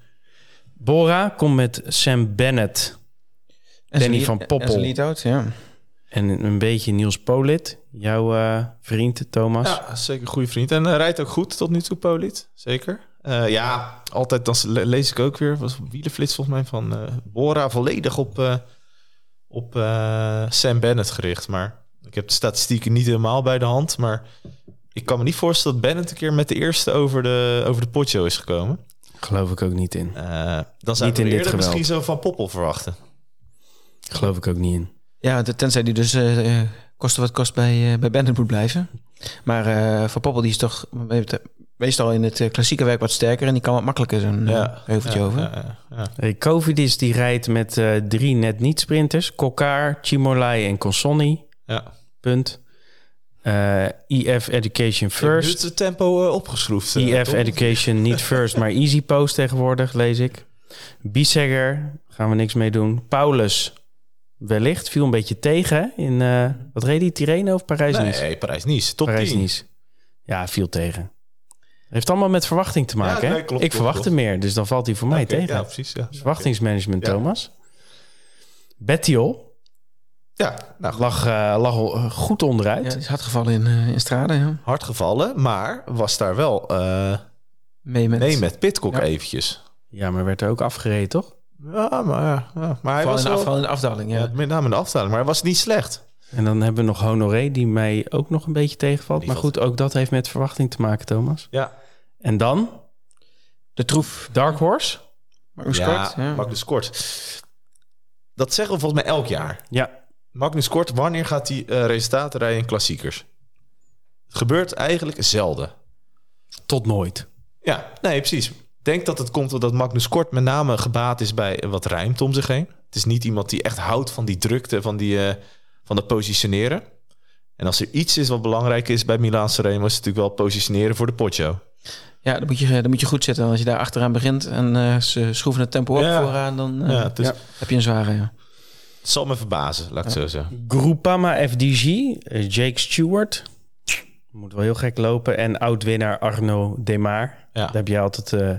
Bora komt met Sam Bennett en Danny van Poppel. En lead-out, ja. en een beetje Niels Polit. Jouw eh, vriend Thomas. Ja, zeker een goede vriend. En hij rijdt ook goed tot nu toe, Polit. Zeker. Eh, ja, altijd dan le- lees ik ook weer, was wielenflits volgens mij, van eh, Bora volledig op, eh, op eh, Sam Bennett gericht. Maar ik heb de statistieken niet helemaal bij de hand. Maar ik kan me niet voorstellen dat Bennett een keer met de eerste over de, over de potjo is gekomen. Geloof ik ook niet in. Eh, dan zou Niet ik in dit misschien zo van Poppel verwachten. Geloof ik ook niet in. Ja, de- tenzij die dus eh, kosten wat kost bij, eh, bij Bennett moet blijven. Maar eh Van Poppel die is toch meestal in het eh, klassieke werk wat sterker... en die kan wat makkelijker zo'n eh, Ja, heuveltje ja, over. ja, ja, ja. Hey, Covidis die rijdt met eh, drie net niet sprinters. Kokar, Chimolai en Consonni. Ja. Punt. Eh IF Education First. het tempo opgeschroefd. IF toch? Education niet first, maar easy post tegenwoordig, lees ik. Bisegger, gaan we niks mee doen. Paulus, wellicht, viel een beetje tegen in, eh, wat reed hij, Tirreno of Parijs-Nice? Nee, Parijs-Nice. Top 10. Parijs-Nice. Ja, viel tegen. Heeft allemaal met verwachting te maken. Ja, hè? nee, klopt, ik klopt, verwachtte klopt. meer, dus dan valt hij voor mij tegen. Ja, precies. Ja. Verwachtingsmanagement, Ja. Thomas. Bettiol Ja, nou, lag, eh, lag eh, goed onderuit. Ja, is hard gevallen in, eh in Strade, ja. hard gevallen, maar was daar wel eh Mee met, mee met Pitcock Ja. eventjes. Ja, maar werd er ook afgereden, toch? Ja, maar, ja, maar hij Vooral was in, wel... afval in de afdaling, ja. ja, met name in de afdaling, maar hij was niet slecht. En dan hebben we nog Honoré, die mij ook nog een beetje tegenvalt. Die Maar goed, ook dat heeft met verwachting te maken, Thomas. Ja. En dan? De troef. Dark Horse? Magnus ja, Kort. Ja. Magnus Kort. Dat zeggen we volgens mij elk jaar. Ja. Magnus Kort, wanneer gaat hij eh, resultaten rijden in klassiekers? Het gebeurt eigenlijk zelden. Tot nooit. Ja, nee, precies. Ik denk dat het komt omdat Magnus Kort met name gebaat is bij wat ruimte om zich heen. Het is niet iemand die echt houdt van die drukte, van, die, eh, van dat positioneren. En als er iets is wat belangrijk is bij Milaan Sanremo... is het natuurlijk wel positioneren voor de potjo. Ja, dan moet, je, dan moet je goed zitten. Als je daar achteraan begint en eh, ze schroeven het tempo op Ja. vooraan, dan eh, Ja, dus Ja. heb je een zware. Ja. het zal me verbazen, laat ik het zo zeggen. Groupama FDG, eh, Jake Stewart. Moet wel heel gek lopen. En oud-winnaar Arno Demar. Ja. Daar heb je altijd eh,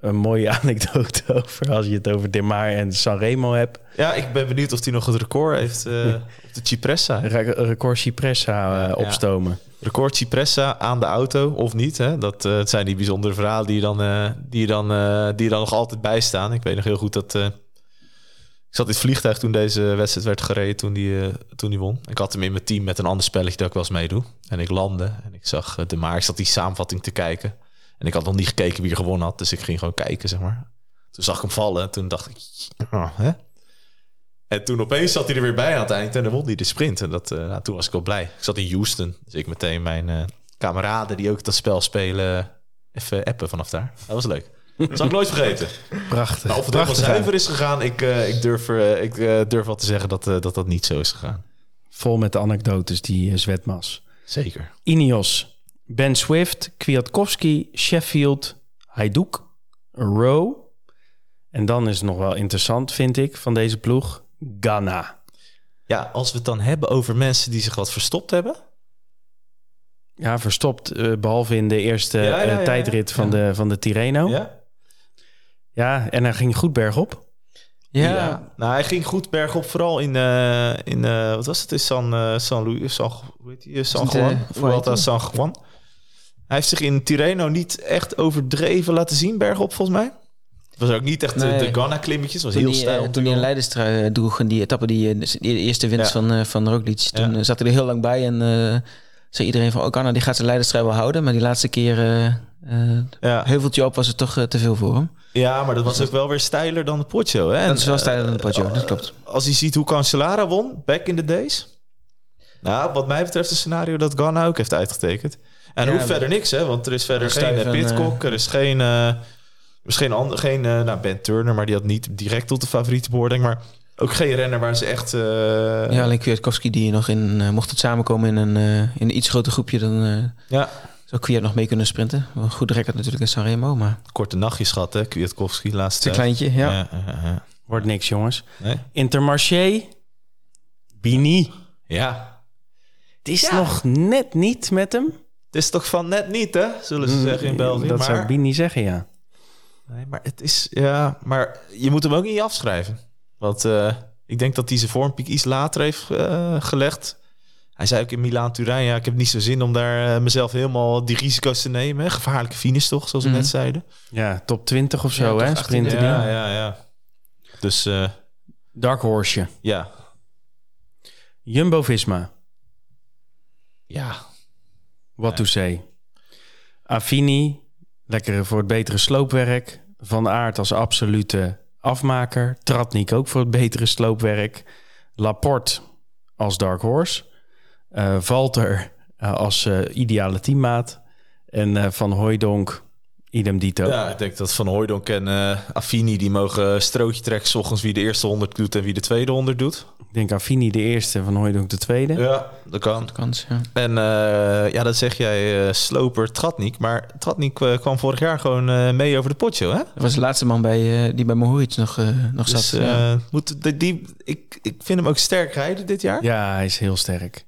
een mooie anekdote over. Als je het over Demar en Sanremo hebt. Ja, ik ben benieuwd of hij nog het record heeft eh, op de Cipressa. Re- Record Cipressa eh, Ja. opstomen. Record Cipressa aan de auto of niet. Hè? Dat eh, het zijn die bijzondere verhalen die je dan, die je dan, die je dan nog altijd bijstaan. Ik weet nog heel goed dat... ik zat in het vliegtuig toen deze wedstrijd werd gereden, toen die, toen die won. Ik had hem in mijn team met een ander spelletje dat ik wel eens meedoe. En ik landde en ik zag de Maar, ik zat die samenvatting te kijken. En ik had nog niet gekeken wie er gewonnen had, dus ik ging gewoon kijken, zeg maar. Toen zag ik hem vallen en toen dacht ik... ah, hè? En toen opeens zat hij er weer bij aan het eind en dan won hij de sprint. En dat, eh, nou, toen was ik wel blij. Ik zat in Houston, dus ik meteen mijn eh, kameraden die ook dat spel spelen... even appen vanaf daar. Dat was leuk. Dat zal ik nooit vergeten. Prachtig. Nou, of het Prachtig. zuiver is gegaan, ik, eh, ik, durf, ik durf wel te zeggen dat, dat dat niet zo is gegaan. Vol met anekdotes, die Zwetmas. Zeker. Ineos, Ben Swift, Kwiatkowski, Sheffield, Hajduk, Rowe. En dan is het nog wel interessant, vind ik, van deze ploeg. Ghana. Ja, als we het dan hebben over mensen die zich wat verstopt hebben. Ja, verstopt, eh, behalve in de eerste Ja, ja, eh, ja, ja. tijdrit van, de, van de Tirreno. Ja. Ja? en hij ging goed bergop. Ja. Nou, hij ging goed bergop, vooral in, eh, in eh, wat was het? In San, eh, San Luis, San, hoe heet die? San Juan. Vuelta? San Juan. Hij heeft zich in Tirreno niet echt overdreven laten zien, bergop volgens mij. Het was ook niet echt de- Nee. de Ghana-klimmetjes, was heel stijl. eh, toen hij een leiderstrui eh, droeg en die etappe, die, eh, de eerste winst Ja. van, eh van Roglic, toen Ja. eh, zat hij er heel lang bij en eh, zei iedereen van, oh Ghana, die gaat zijn leiderstrui wel houden, maar die laatste keer eh eh, Ja. heuveltje op was het toch eh, te veel voor hem. ja, maar dat was ook wel weer steiler dan de Poggio. Hè? En, Dat is wel stijler dan de eh, Poggio, dat klopt. Als je ziet hoe Cancellara won, back in the days. Nou, wat mij betreft een scenario dat Ghana ook heeft uitgetekend. En Ja, hoeft maar- verder niks, hè? Want er is verder geen eh, en, Pitcock, er is geen... eh, er is geen, ander, geen eh, nou, Ben Turner, maar die had niet direct tot de favoriete beoordeling. Maar ook geen renner waar ze echt... eh, ja, alleen Kwiatkowski die nog in, eh, mocht het samenkomen in een, eh, in een iets groter groepje, dan eh, ja, zou Kwiat nog mee kunnen sprinten. Een goed record natuurlijk in Sanremo, maar korte nachtjes gehad, hè? Kwiatkowski, laatste een kleintje, ja. Ja, ja, ja. Wordt niks, jongens. Nee? Intermarché, Bini. ja. Het is nog net niet met hem. Het is toch van net niet, hè? Zullen ze zeggen in België. Mm, Dat maar... zou Bini zeggen, ja. Nee, maar het is... Ja, maar je moet hem ook niet afschrijven. Want eh, ik denk dat hij zijn vormpiek iets later heeft eh, gelegd. Hij zei ook in Milaan Turijn... Ja, ik heb niet zo zin om daar eh, mezelf helemaal die risico's te nemen. hè. Gevaarlijke finish toch, zoals we Mhm. net zeiden. Ja, top 20 of zo, Ja, hè? toch 18e, Sprinten Ja, die. ja, ja. Dus eh, Dark Horse. ja. Jumbo-Visma. Ja. Wat to say. Affini, lekker voor het betere sloopwerk. Van Aert als absolute afmaker. Tratnik ook voor het betere sloopwerk. Laporte als Dark Horse. Eh Valter eh, als eh, ideale teammaat. En Van Hooijdonk, idem dito. ja, ik denk dat Van Hooijdonk en eh Affini... die mogen strootje trekken... 's ochtends wie de eerste 100 doet en wie de tweede 100 doet. Ik denk Affini de eerste, Van Hooijdonk de tweede. Ja, dat kan. Kans, ja. En eh, ja, dat zeg jij, eh, sloper Tratnik. Maar Tratnik kwam vorig jaar gewoon eh, mee over de potje, hè? Dat was de laatste man bij, eh, die bij Mohoric nog, nog Dus zat. eh, ja. moet, die, die, ik, ik vind hem ook sterk rijden dit jaar. Ja, hij is heel sterk.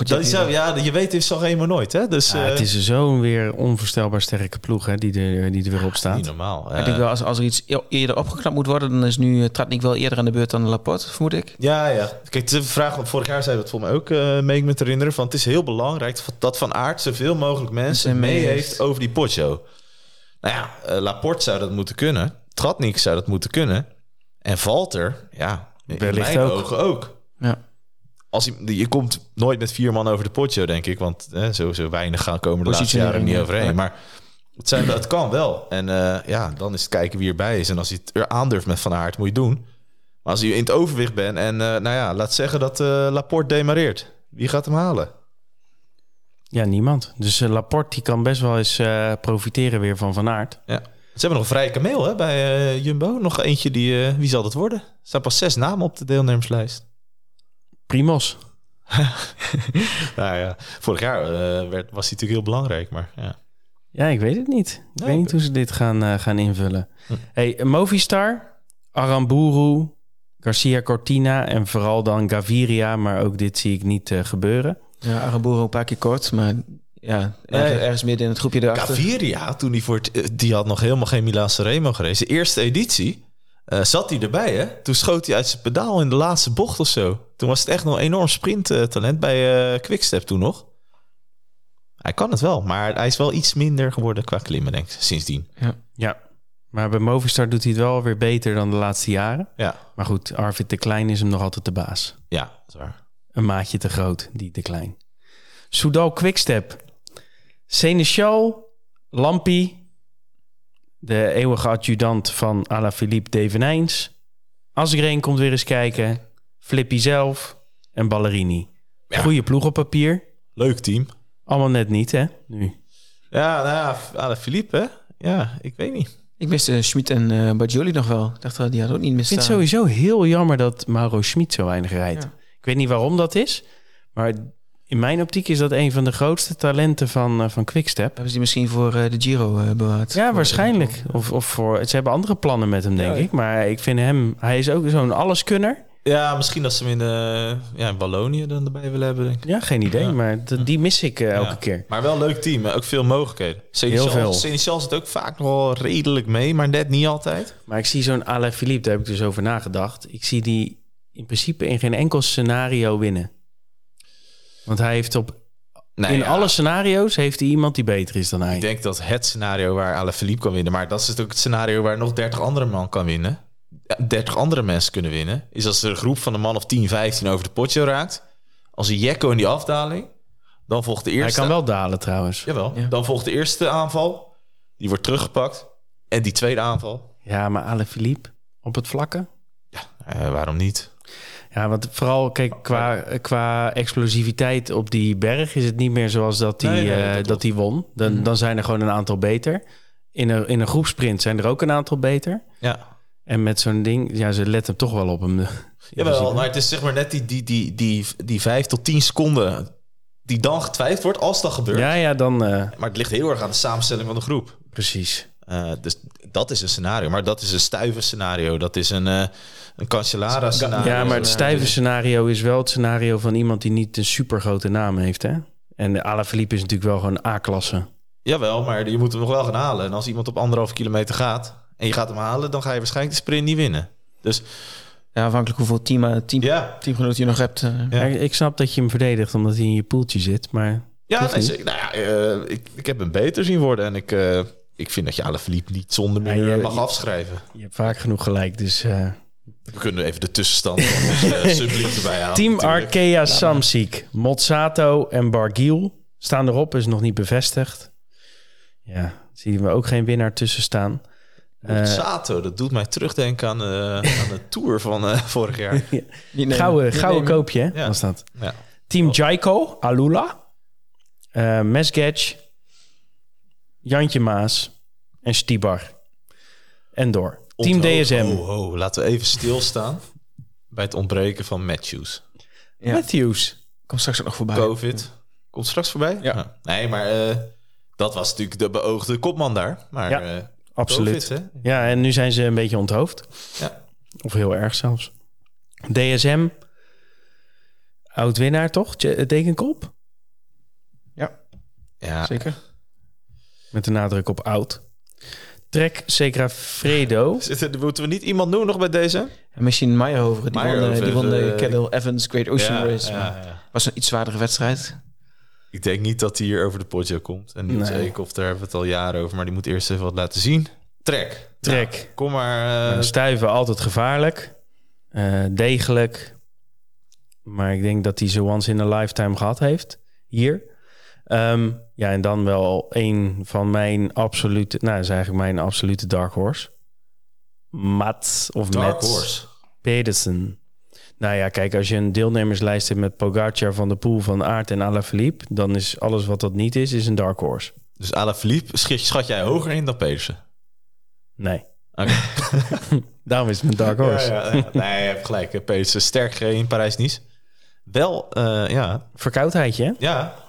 Eh, Maar goed, je dat is, zo- ja, je weet, het is helemaal nooit, hè? Dus Ja, eh, het is zo'n weer onvoorstelbaar sterke ploeg hè, die, er, die er weer op niet staat. normaal. Ik denk wel, als, als er iets e- eerder opgeknapt moet worden, dan is nu uh, Tratnik wel eerder aan de beurt dan Laporte, vermoed ik. Ja, ja. Kijk, een vraag, want vorig jaar zei dat voor mij ook, eh meen ik me te herinneren, van het is heel belangrijk dat Van Aert zoveel mogelijk mensen mee mee heeft over die potjo. Nou ja, eh, Laporte zou dat moeten kunnen. Tratnik zou dat moeten kunnen. En Valter, ja, in Wellicht mijn ook. ogen ook. Ja. Als je, je komt nooit met vier man over de potjo, denk ik. Want eh, zo, zo weinig gaan komen de laatste jaren niet overheen. Maar Het, zijn, het kan wel. En eh, ja, dan is het kijken wie erbij is. En als hij het er aandurft met Van Aert, moet je het doen. Maar als je in het overwicht bent en eh, nou ja, laat zeggen dat eh, Laporte demareert. Wie gaat hem halen? Ja, niemand. Dus Laporte die kan best wel eens profiteren weer van Van Aert. Ja. Ze hebben nog een vrije kameel hè, bij Jumbo. Nog eentje die... wie zal dat worden? Er staan pas zes namen op de deelnemerslijst. Primos. Nou ja, vorig jaar eh, werd, was hij natuurlijk heel belangrijk. Maar ja. Ja, ik weet het niet. Ik Nee, weet niet hoe ze dit gaan, eh, gaan invullen. Hm. Hey, Movistar, Aramburu, Garcia Cortina en vooral dan Gaviria. Maar ook dit zie ik niet eh, gebeuren. Ja, Aramburu een paar keer kort, maar ja, ergens, ergens midden in het groepje erachter. Gaviria, toen hij voor het, die had nog helemaal geen Milaan Sanremo gereden. De eerste editie eh, zat hij erbij, hè? Toen schoot hij uit zijn pedaal in de laatste bocht of zo. Toen was het echt nog een enorm sprinttalent bij eh Quickstep toen nog. Hij kan het wel, maar hij is wel iets minder geworden qua klimmen, denk ik, sindsdien. Ja, maar bij Movistar doet hij het wel weer beter dan de laatste jaren. Ja, Maar goed, Arvid de Klein is hem nog altijd de baas. ja, dat is waar. Een maatje te groot, die de Klein. Soudal Quickstep. Seneschal, Lampi, de eeuwige adjudant van Alaphilippe Devenijns. Asgreen komt weer eens kijken. Flippy zelf en Ballerini. Ja. Goeie ploeg op papier. Leuk team. Allemaal net niet, hè? Nu. Ja, nou ja, Alain Philippe, hè? Ja, ik weet niet. Ik wist uh, Schmid en uh, Bajoli nog wel. Ik dacht, wel, die had ook niet Ik misstaan. vind het sowieso heel jammer dat Mauro Schmid zo weinig rijdt. Ja. Ik weet niet waarom dat is. Maar in mijn optiek is dat een van de grootste talenten van, uh, van Quickstep. Hebben ze die misschien voor uh, de Giro uh, bewaard? Ja, waarschijnlijk. Of, of voor, ze hebben andere plannen met hem, denk ja, ik. Maar ik vind hem... Hij is ook zo'n alleskunner. Ja, misschien dat ze hem in, de, ja, in Wallonië dan erbij willen hebben, denk ik. Ja, geen idee. Ja. Maar dat, die mis ik uh, elke ja. keer. Maar wel een leuk team. Ook veel mogelijkheden. Heel veel. Seneschal zit ook vaak nog wel redelijk mee, maar net niet altijd. Maar ik zie zo'n Alain Philippe, daar heb ik dus over nagedacht. Ik zie die in principe in geen enkel scenario winnen. Want hij heeft op... Nee, in ja. alle scenario's heeft hij iemand die beter is dan hij. Ik denk dat het scenario waar Alain Philippe kan winnen... maar dat is ook het scenario waar nog 30 andere man kan winnen... 30 andere mensen kunnen winnen... is als er een groep van een man of 10, 15 over de potje raakt... als een Jekko in die afdaling... dan volgt de eerste... Hij kan wel dalen trouwens. Jawel. Ja. Dan volgt de eerste aanval. Die wordt teruggepakt. En die tweede aanval. Ja, maar Alain Philippe op het vlakke? Ja, uh, waarom niet? Ja, want vooral, kijk, qua, qua explosiviteit op die berg is het niet meer zoals dat nee, nee, uh, dat hij won. Dan, mm. dan zijn er gewoon een aantal beter. In een, in een groepsprint zijn er ook een aantal beter. Ja. En met zo'n ding, ja, ze letten toch wel op hem. Jawel, maar het is zeg maar net die, die, die, die, die vijf tot tien seconden die dan getwijfeld wordt als dat gebeurt. Ja, ja, dan... Uh... Maar het ligt heel erg aan de samenstelling van de groep. Precies. Uh, dus dat is een scenario. Maar dat is een stuive scenario. Dat is een, uh, een Cancellara scenario. Ja, maar het stuive scenario is wel het scenario van iemand die niet een super grote naam heeft, hè? En de Alaphilippe is natuurlijk wel gewoon A-klasse. Jawel, maar je moet hem nog wel gaan halen. En als iemand op anderhalf kilometer gaat en je gaat hem halen, dan ga je waarschijnlijk de sprint niet winnen. Dus ja, afhankelijk hoeveel team, team, ja. teamgenoten je nog hebt. Uh. Ja. Ik snap dat je hem verdedigt omdat hij in je poeltje zit, maar... Ja, nee. Nou ja uh, ik, ik heb hem beter zien worden en ik, uh, ik vind dat je Alaphilippe niet zonder meer ja, je, mag afschrijven. Je hebt vaak genoeg gelijk, dus... Uh... We kunnen even de tussenstand van erbij halen. Team Arkea Samsic, Mozzato en Bargiel staan erop, is nog niet bevestigd. Ja, zien we ook geen winnaar tussen staan. Sato, dat doet mij terugdenken aan, uh, aan de tour van uh, vorig jaar. ja. Gouden, gouden koopje, hè, ja. was dat. Ja. Team Jaiko, Alula, uh, Mesgec, Jantje Maas en Stibar. En door. Team Onthoog, DSM. Oh, oh, laten we even stilstaan bij het ontbreken van Matthews. Ja. Matthews. Komt straks ook nog voorbij. Covid. Komt straks voorbij? Ja. Nee, maar uh, dat was natuurlijk de beoogde kopman daar. Maar ja, uh, absoluut. COVID, ja, en nu zijn ze een beetje onthoofd. Ja. Of heel erg zelfs. DSM. Oud-winnaar, toch? Dekenkop? Ja. Ja. Zeker. Met de nadruk op oud. Trek Segafredo. Zitten, moeten we niet iemand noemen nog bij deze? En misschien Meyerhoven. Die Meyerhoven, won, die won de uh, Kettle Evans Great Ocean ja, Race. Ja, ja. Was een iets zwaardere wedstrijd. Ik denk niet dat hij hier over de Poggio komt. En Niels nee. Eekhoff, daar hebben we het al jaren over. Maar die moet eerst even wat laten zien. Trek. Trek. Nou, kom maar. Uh... Uh, stuiven altijd gevaarlijk. Uh, degelijk. Maar ik denk dat hij zo once in a lifetime gehad heeft. Hier. Um, Ja, en dan wel een van mijn absolute... Nou, dat is eigenlijk mijn absolute dark horse. Mats of Dark Mats Horse. Pedersen. Nou ja, kijk, als je een deelnemerslijst hebt met Pogacar, Van der Poel, Van Aert en Alaphilippe... dan is alles wat dat niet is, is een dark horse. Dus Alaphilippe schat, schat jij hoger in dan Pedersen? Nee. Oké. Daarom is het mijn dark horse. Ja, ja, ja. Nee, je hebt gelijk. Pedersen sterk in Parijs-Nice. Wel, eh, ja, Verkoudheidje, hè? ja.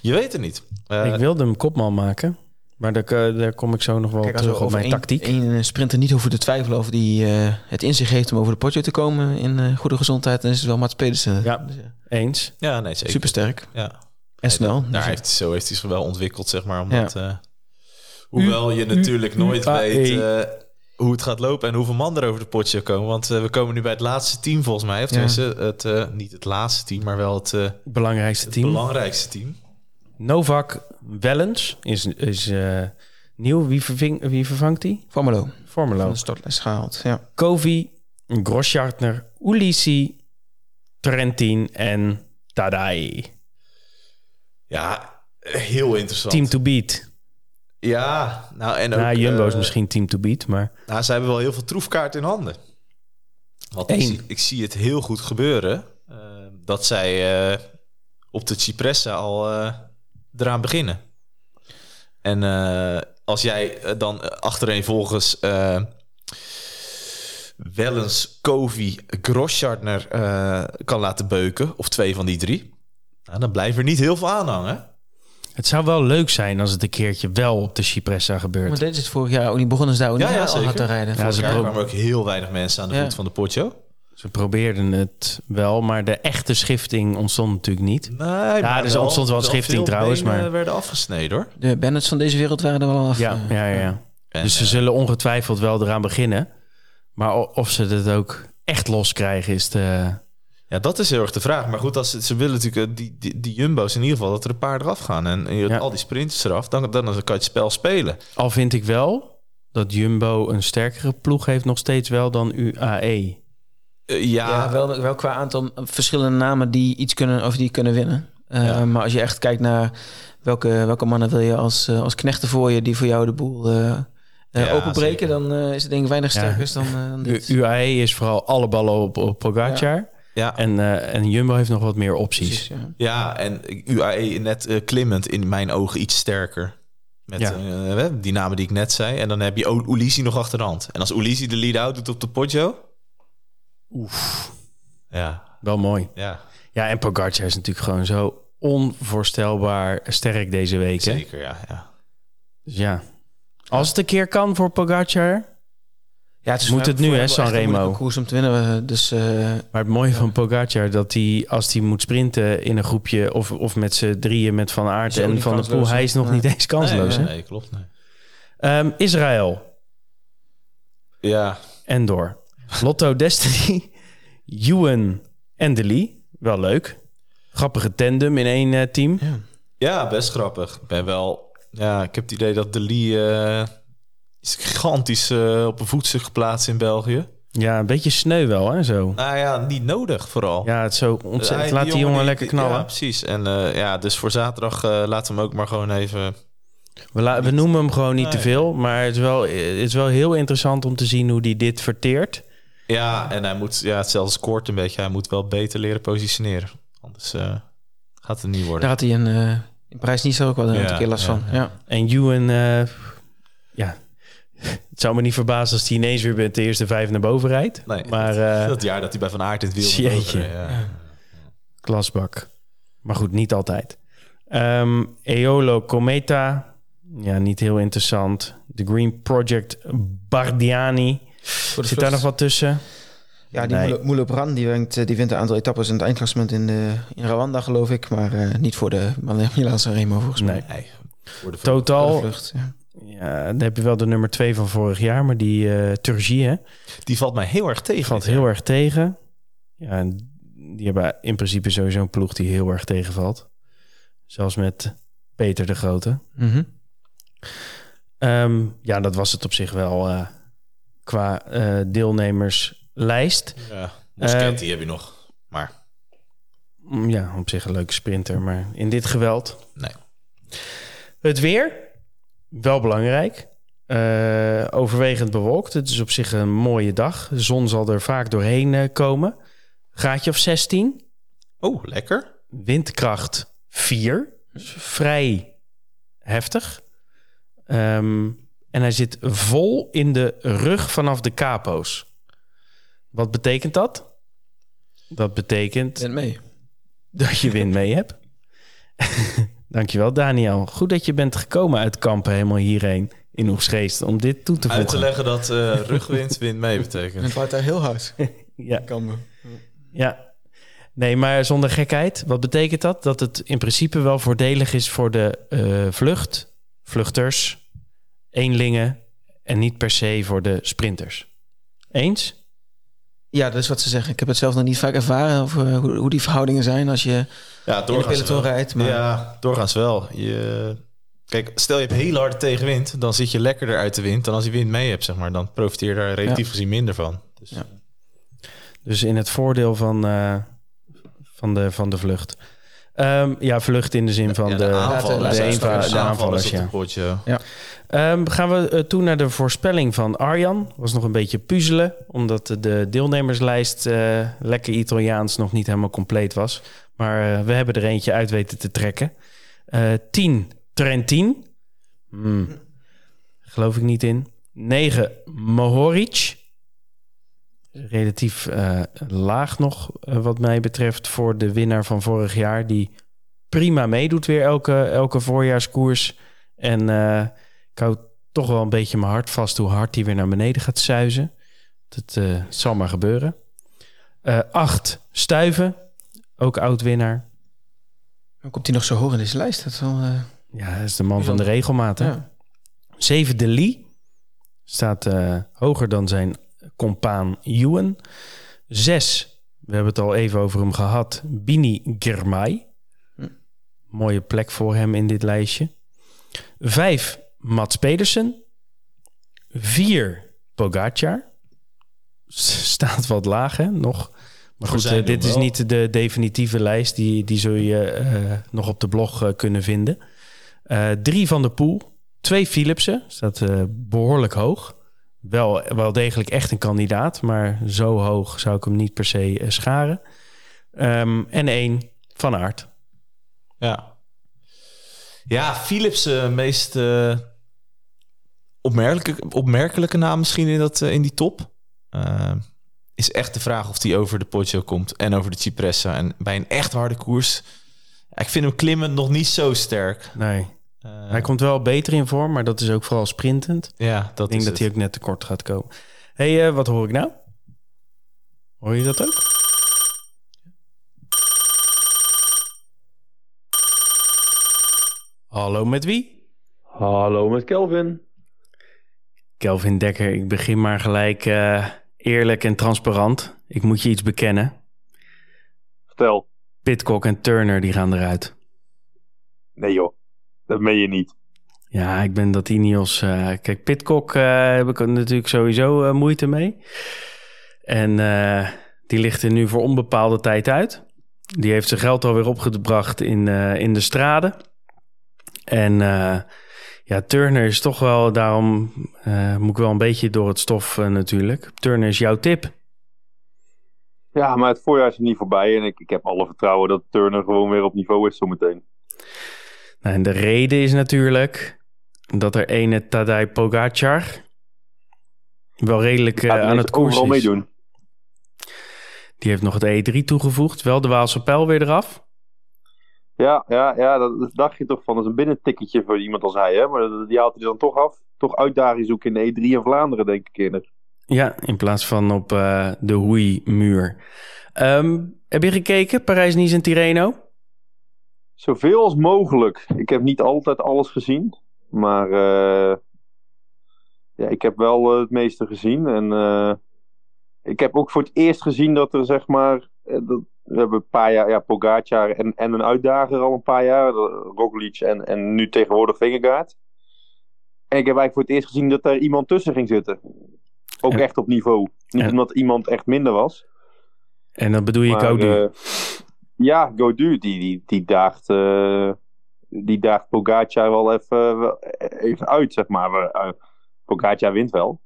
Je weet het niet. Eh, ik wilde hem kopman maken. Maar daar, eh, daar kom ik zo nog wel Kijk, terug op over mijn één, tactiek. één sprinter niet hoeven te twijfelen over die eh, het in zich heeft om over de potje te komen in eh, goede gezondheid, dan is het wel Mats Pedersen. Ja. Dus, ja, Eens. ja, nee, zeker. supersterk Ja. en snel. Daar Dus, heeft, zo heeft hij zich wel ontwikkeld, zeg maar. Ja. Omdat, eh, hoewel je natuurlijk nooit UAE. weet eh, hoe het gaat lopen en hoeveel man er over de potje komen. Want eh, we komen nu bij het laatste team volgens mij. Of Ja. tenminste, het, eh, niet het laatste team, maar wel het, eh, Belangrijkste het team. belangrijkste team. Novak Wellens is, is eh, nieuw. Wie, verving, wie vervangt hij? Formelo van Formelo. de startlijst gehaald. Ja. Kovi, Grosjartner, Ulissi, Trentin en Tadai. Ja, heel interessant. Team to beat. Ja, nou en ook... Nou, Jumbo is eh, misschien team to beat, maar Nou, ze hebben wel heel veel troefkaart in handen. Want ik Eén. zie, ik zie het heel goed gebeuren. eh, dat zij eh, op de Cipressa al eh, eraan beginnen. En eh, als jij eh, dan achtereen volgens eh Wellens, Kovi, Grosschartner eh kan laten beuken, of twee van die drie, nou, dan blijft er niet heel veel aan hangen. het zou wel leuk zijn als het een keertje wel op de Cipressa gebeurt. Maar dit is het vorig jaar ook niet begonnen ze daar ook Ja, niet ja, al te rijden. Ja, ze jaar. Er pro- kwamen ook heel weinig mensen aan de Ja. voet van de Poggio. Ze probeerden het wel, maar de echte schifting ontstond natuurlijk niet. Nee, maar er ontstond wel schifting veel trouwens, maar- werden afgesneden hoor. De Bennets van deze wereld waren er wel af. Ja, eh. ja, ja. En, Dus ze eh, zullen ongetwijfeld wel eraan beginnen. Maar of ze het ook echt los krijgen is de... ja, dat is heel erg de vraag. Maar goed, als ze, ze willen natuurlijk eh, die, die, die jumbo's in ieder geval dat er een paar eraf gaan en je- Ja. al die sprinters eraf, dan, dan kan je het spel spelen. Al vind ik wel dat Jumbo een sterkere ploeg heeft nog steeds wel dan UAE. Eh, ja, Ja, wel, wel qua aantal verschillende namen die iets kunnen of die kunnen winnen. Eh, Ja. Maar als je echt kijkt naar welke, welke mannen wil je als, eh, als knechten voor je die voor jou de boel Ja, openbreken, zeker. dan eh, is het denk ik weinig Ja. sterker dan, eh, dan U- dit. UAE is vooral alle ballen op, op Pogacar. ja, En, eh, en Jumbo heeft nog wat meer opties. Precies, ja. ja, en UAE net eh, klimmend in mijn ogen iets sterker. Met Ja. eh, die namen die ik net zei. En dan heb je Ulisi nog achter de hand. En als Ulisi de lead-out doet op de Poggio... Oef. Ja, Wel mooi. ja, Ja, en Pogacar is natuurlijk gewoon zo onvoorstelbaar sterk deze week. Hè? zeker, ja, ja. Dus ja, als het een keer kan voor Pogacar... Ja, het is Moet het nu, hè, Sanremo? koers om te winnen. Dus eh, Maar het mooie van Pogacar dat hij als hij moet sprinten in een groepje of, of met z'n drieën met Van Aert en Van der Poel, hij is nog niet eens kansloos. nee, nee, klopt. Nee. Ehm, Israël, Ja, Endor, Lotto Destiny, Ewan en De Lee. Wel leuk. Grappige tandem in één eh, team. ja. Ja, best grappig. Ik ben wel... Ja, ik heb het idee dat de Lee eh, is gigantisch eh, op een voetstuk geplaatst in België. Ja, een beetje sneu wel, hè, zo. Nou ja, niet nodig vooral. Ja, het is zo ontzettend. hij- Laat die jongen die- lekker knallen. Ja, precies. En eh, ja, dus voor zaterdag laten we hem ook maar gewoon even... We, la- we noemen hem gewoon niet Nee. te veel, maar het is, wel, het is wel heel interessant om te zien hoe hij dit verteert. Ja, en hij moet... Ja, hetzelfde scoort een beetje. Hij moet wel beter leren positioneren. Anders eh, gaat het niet worden. Daar had hij in, eh in Parijs niet zo ook wel een Ja, keer last ja, van. ja. Ja. En Ewan, eh, ja, het zou me niet verbazen als hij ineens weer met de eerste vijf naar boven rijdt. Nee, maar dat, eh, dat jaar dat hij bij Van Aert in het wiel... Jeetje. boven reed, ja. klasbak. Maar goed, niet altijd. Ehm Eolo Cometa, ja, niet heel interessant. The Green Project Bardiani. Zit daar nog wat tussen? Ja, die Nee. Brand die wint, eh, die wint een aantal etappes in het eindklassement in, de, in Rwanda, geloof ik. Maar eh, niet voor de Milaanse Remo, volgens mij. Nee. Nee, voor de Voor de Totaal, vlucht, ja. ja, dan heb je wel de nummer twee van vorig jaar, maar die eh Turgie, hè, Die valt mij heel erg tegen. die valt heel erg tegen. Ja, en die hebben in principe sowieso een ploeg die heel erg tegenvalt. Zelfs met Peter de Grote. Mhm. Ehm, ja, dat was het op zich wel eh, qua eh, deelnemerslijst. Ja, Moschetti Eh, heb je nog. Maar Mm, Ja, op zich een leuke sprinter, maar in dit geweld. Nee. Het weer, wel belangrijk. Eh, overwegend bewolkt. Het is op zich een mooie dag. De zon zal er vaak doorheen komen. Gaatje of 16. Oh, lekker. Windkracht 4. Dus vrij heftig. Ehm, en hij zit vol in de rug vanaf de capo's. Wat betekent dat? Dat betekent Ben mee. dat je wind mee hebt. Dankjewel, Daniel. Goed dat je bent gekomen uit Kampen helemaal hierheen in Oegstgeest om dit toe te Uit te voegen. leggen dat eh, rugwind wind mee betekent. Het waait daar heel hard. Ja, Kan ja. Nee, maar zonder gekheid. Wat betekent dat? Dat het in principe wel voordelig is voor de eh, vlucht, vluchters, eenlingen en niet per se voor de sprinters. Eens? Ja, dat is wat ze zeggen. Ik heb het zelf nog niet vaak ervaren over hoe, hoe die verhoudingen zijn als je Ja, in de peloton rijdt. Maar Ja, doorgaans wel. Je, kijk, stel je hebt heel harde tegenwind, dan zit je lekkerder uit de wind dan als je wind mee hebt, zeg maar. Dan profiteer je daar relatief gezien minder van. Dus, Ja. Dus in het voordeel van, eh, van, de, van de vlucht. Ehm, ja, vlucht in de zin van ja, de, aanvallers. de, Ja, eenva- de de aanvallers. de Ja. Ehm, gaan we eh, toe naar de voorspelling van Arjan. Was nog een beetje puzzelen, omdat de- de deelnemerslijst eh, lekker Italiaans nog niet helemaal compleet was. Maar eh, we hebben er eentje uit weten te trekken. Eh 10 Trentin. Hmm. Geloof ik niet in. 9 Mohoric. Relatief laag nog, wat mij betreft, voor de winnaar van vorig jaar. Die prima meedoet weer elke, elke voorjaarskoers. En ik hou toch wel een beetje mijn hart vast hoe hard hij weer naar beneden gaat zuizen. Dat eh, zal maar gebeuren. Eh, acht Stuiven, ook oud-winnaar. dan komt hij nog zo hoog in deze lijst. Dat is wel, eh, Ja, hij is de man van de regelmaat. Hè? ja. Zeven De Lee staat hoger dan zijn compaan Ewan. Zes, we hebben het al even over hem gehad, Bini Girmay. Mooie plek voor hem in dit lijstje. Vijf, Mats Pedersen. Vier, Pogacar. S- Staat wat laag, hè? Nog. Maar goed, eh, dit is wel. niet de definitieve lijst. Die, die zul je eh, nog op de blog eh, kunnen vinden. Drie van de Poel. Twee Philipsen. Staat eh, behoorlijk hoog. Wel, wel degelijk echt een kandidaat. Maar zo hoog zou ik hem niet per se scharen. Ehm, en één Van Aert. Ja. Ja, Philips eh, meest eh, opmerkelijke, opmerkelijke naam misschien in, dat, eh, in die top. Is echt de vraag of hij over de Poggio komt en over de Cipressa. En bij een echt harde koers... ik vind hem klimmend nog niet zo sterk. Nee. Hij komt wel beter in vorm. Maar dat is ook vooral sprintend. ja, dat Ik denk dat het. hij ook net tekort gaat komen. hey, wat hoor ik nou? Hoor je dat ook? Hallo, met wie? Hallo met Kelvin. Kelvin Dekker, ik begin maar gelijk eh, eerlijk en transparant. Ik moet je iets bekennen. Vertel. Pitcock en Turner die gaan eruit. Nee joh, dat meen je niet. Ja, ik ben dat Ineos... eh kijk, Pitcock eh, heb ik natuurlijk sowieso moeite mee. En die ligt er nu voor onbepaalde tijd uit. Die heeft zijn geld alweer opgebracht in, in de straden. En eh, ja, Turner is toch wel... Daarom eh, moet ik wel een beetje door het stof eh, natuurlijk. Turner is jouw tip. Ja, maar het voorjaar is er niet voorbij en ik, ik heb alle vertrouwen dat Turner gewoon weer op niveau is zometeen. Nou, en de reden is natuurlijk dat er ene Tadej Pogacar wel redelijk aan het koers is. meedoen. Die heeft nog het E3 toegevoegd. Wel de Waalse pijl weer eraf. Ja, ja, ja, dat, dat dacht je toch van. Dat is een binnenticketje voor iemand als hij, hè? Maar die haalt hij dan toch af. Toch uitdaging zoeken in de E3 in Vlaanderen, denk ik eerder. Ja, in plaats van op eh, de Hoei-muur. Ehm, heb je gekeken? Parijs-Nice en Tirreno? Zoveel als mogelijk. Ik heb niet altijd alles gezien. Maar eh, ja, ik heb wel eh, het meeste gezien. En ik heb ook voor het eerst gezien dat er zeg maar... dat, we hebben een paar jaar, ja, Pogacar en, en een uitdager al een paar jaar. eh, Roglic en, en nu tegenwoordig Vingegaard. En ik heb eigenlijk voor het eerst gezien dat er iemand tussen ging zitten. Ook En- echt op niveau. Niet en- omdat iemand echt minder was. En dan bedoel je Gaudu. eh, Ja, Godu, die, die, die daagt... eh, die daagt Pogacar wel even, even uit, zeg maar. Uh, Pogacar wint wel.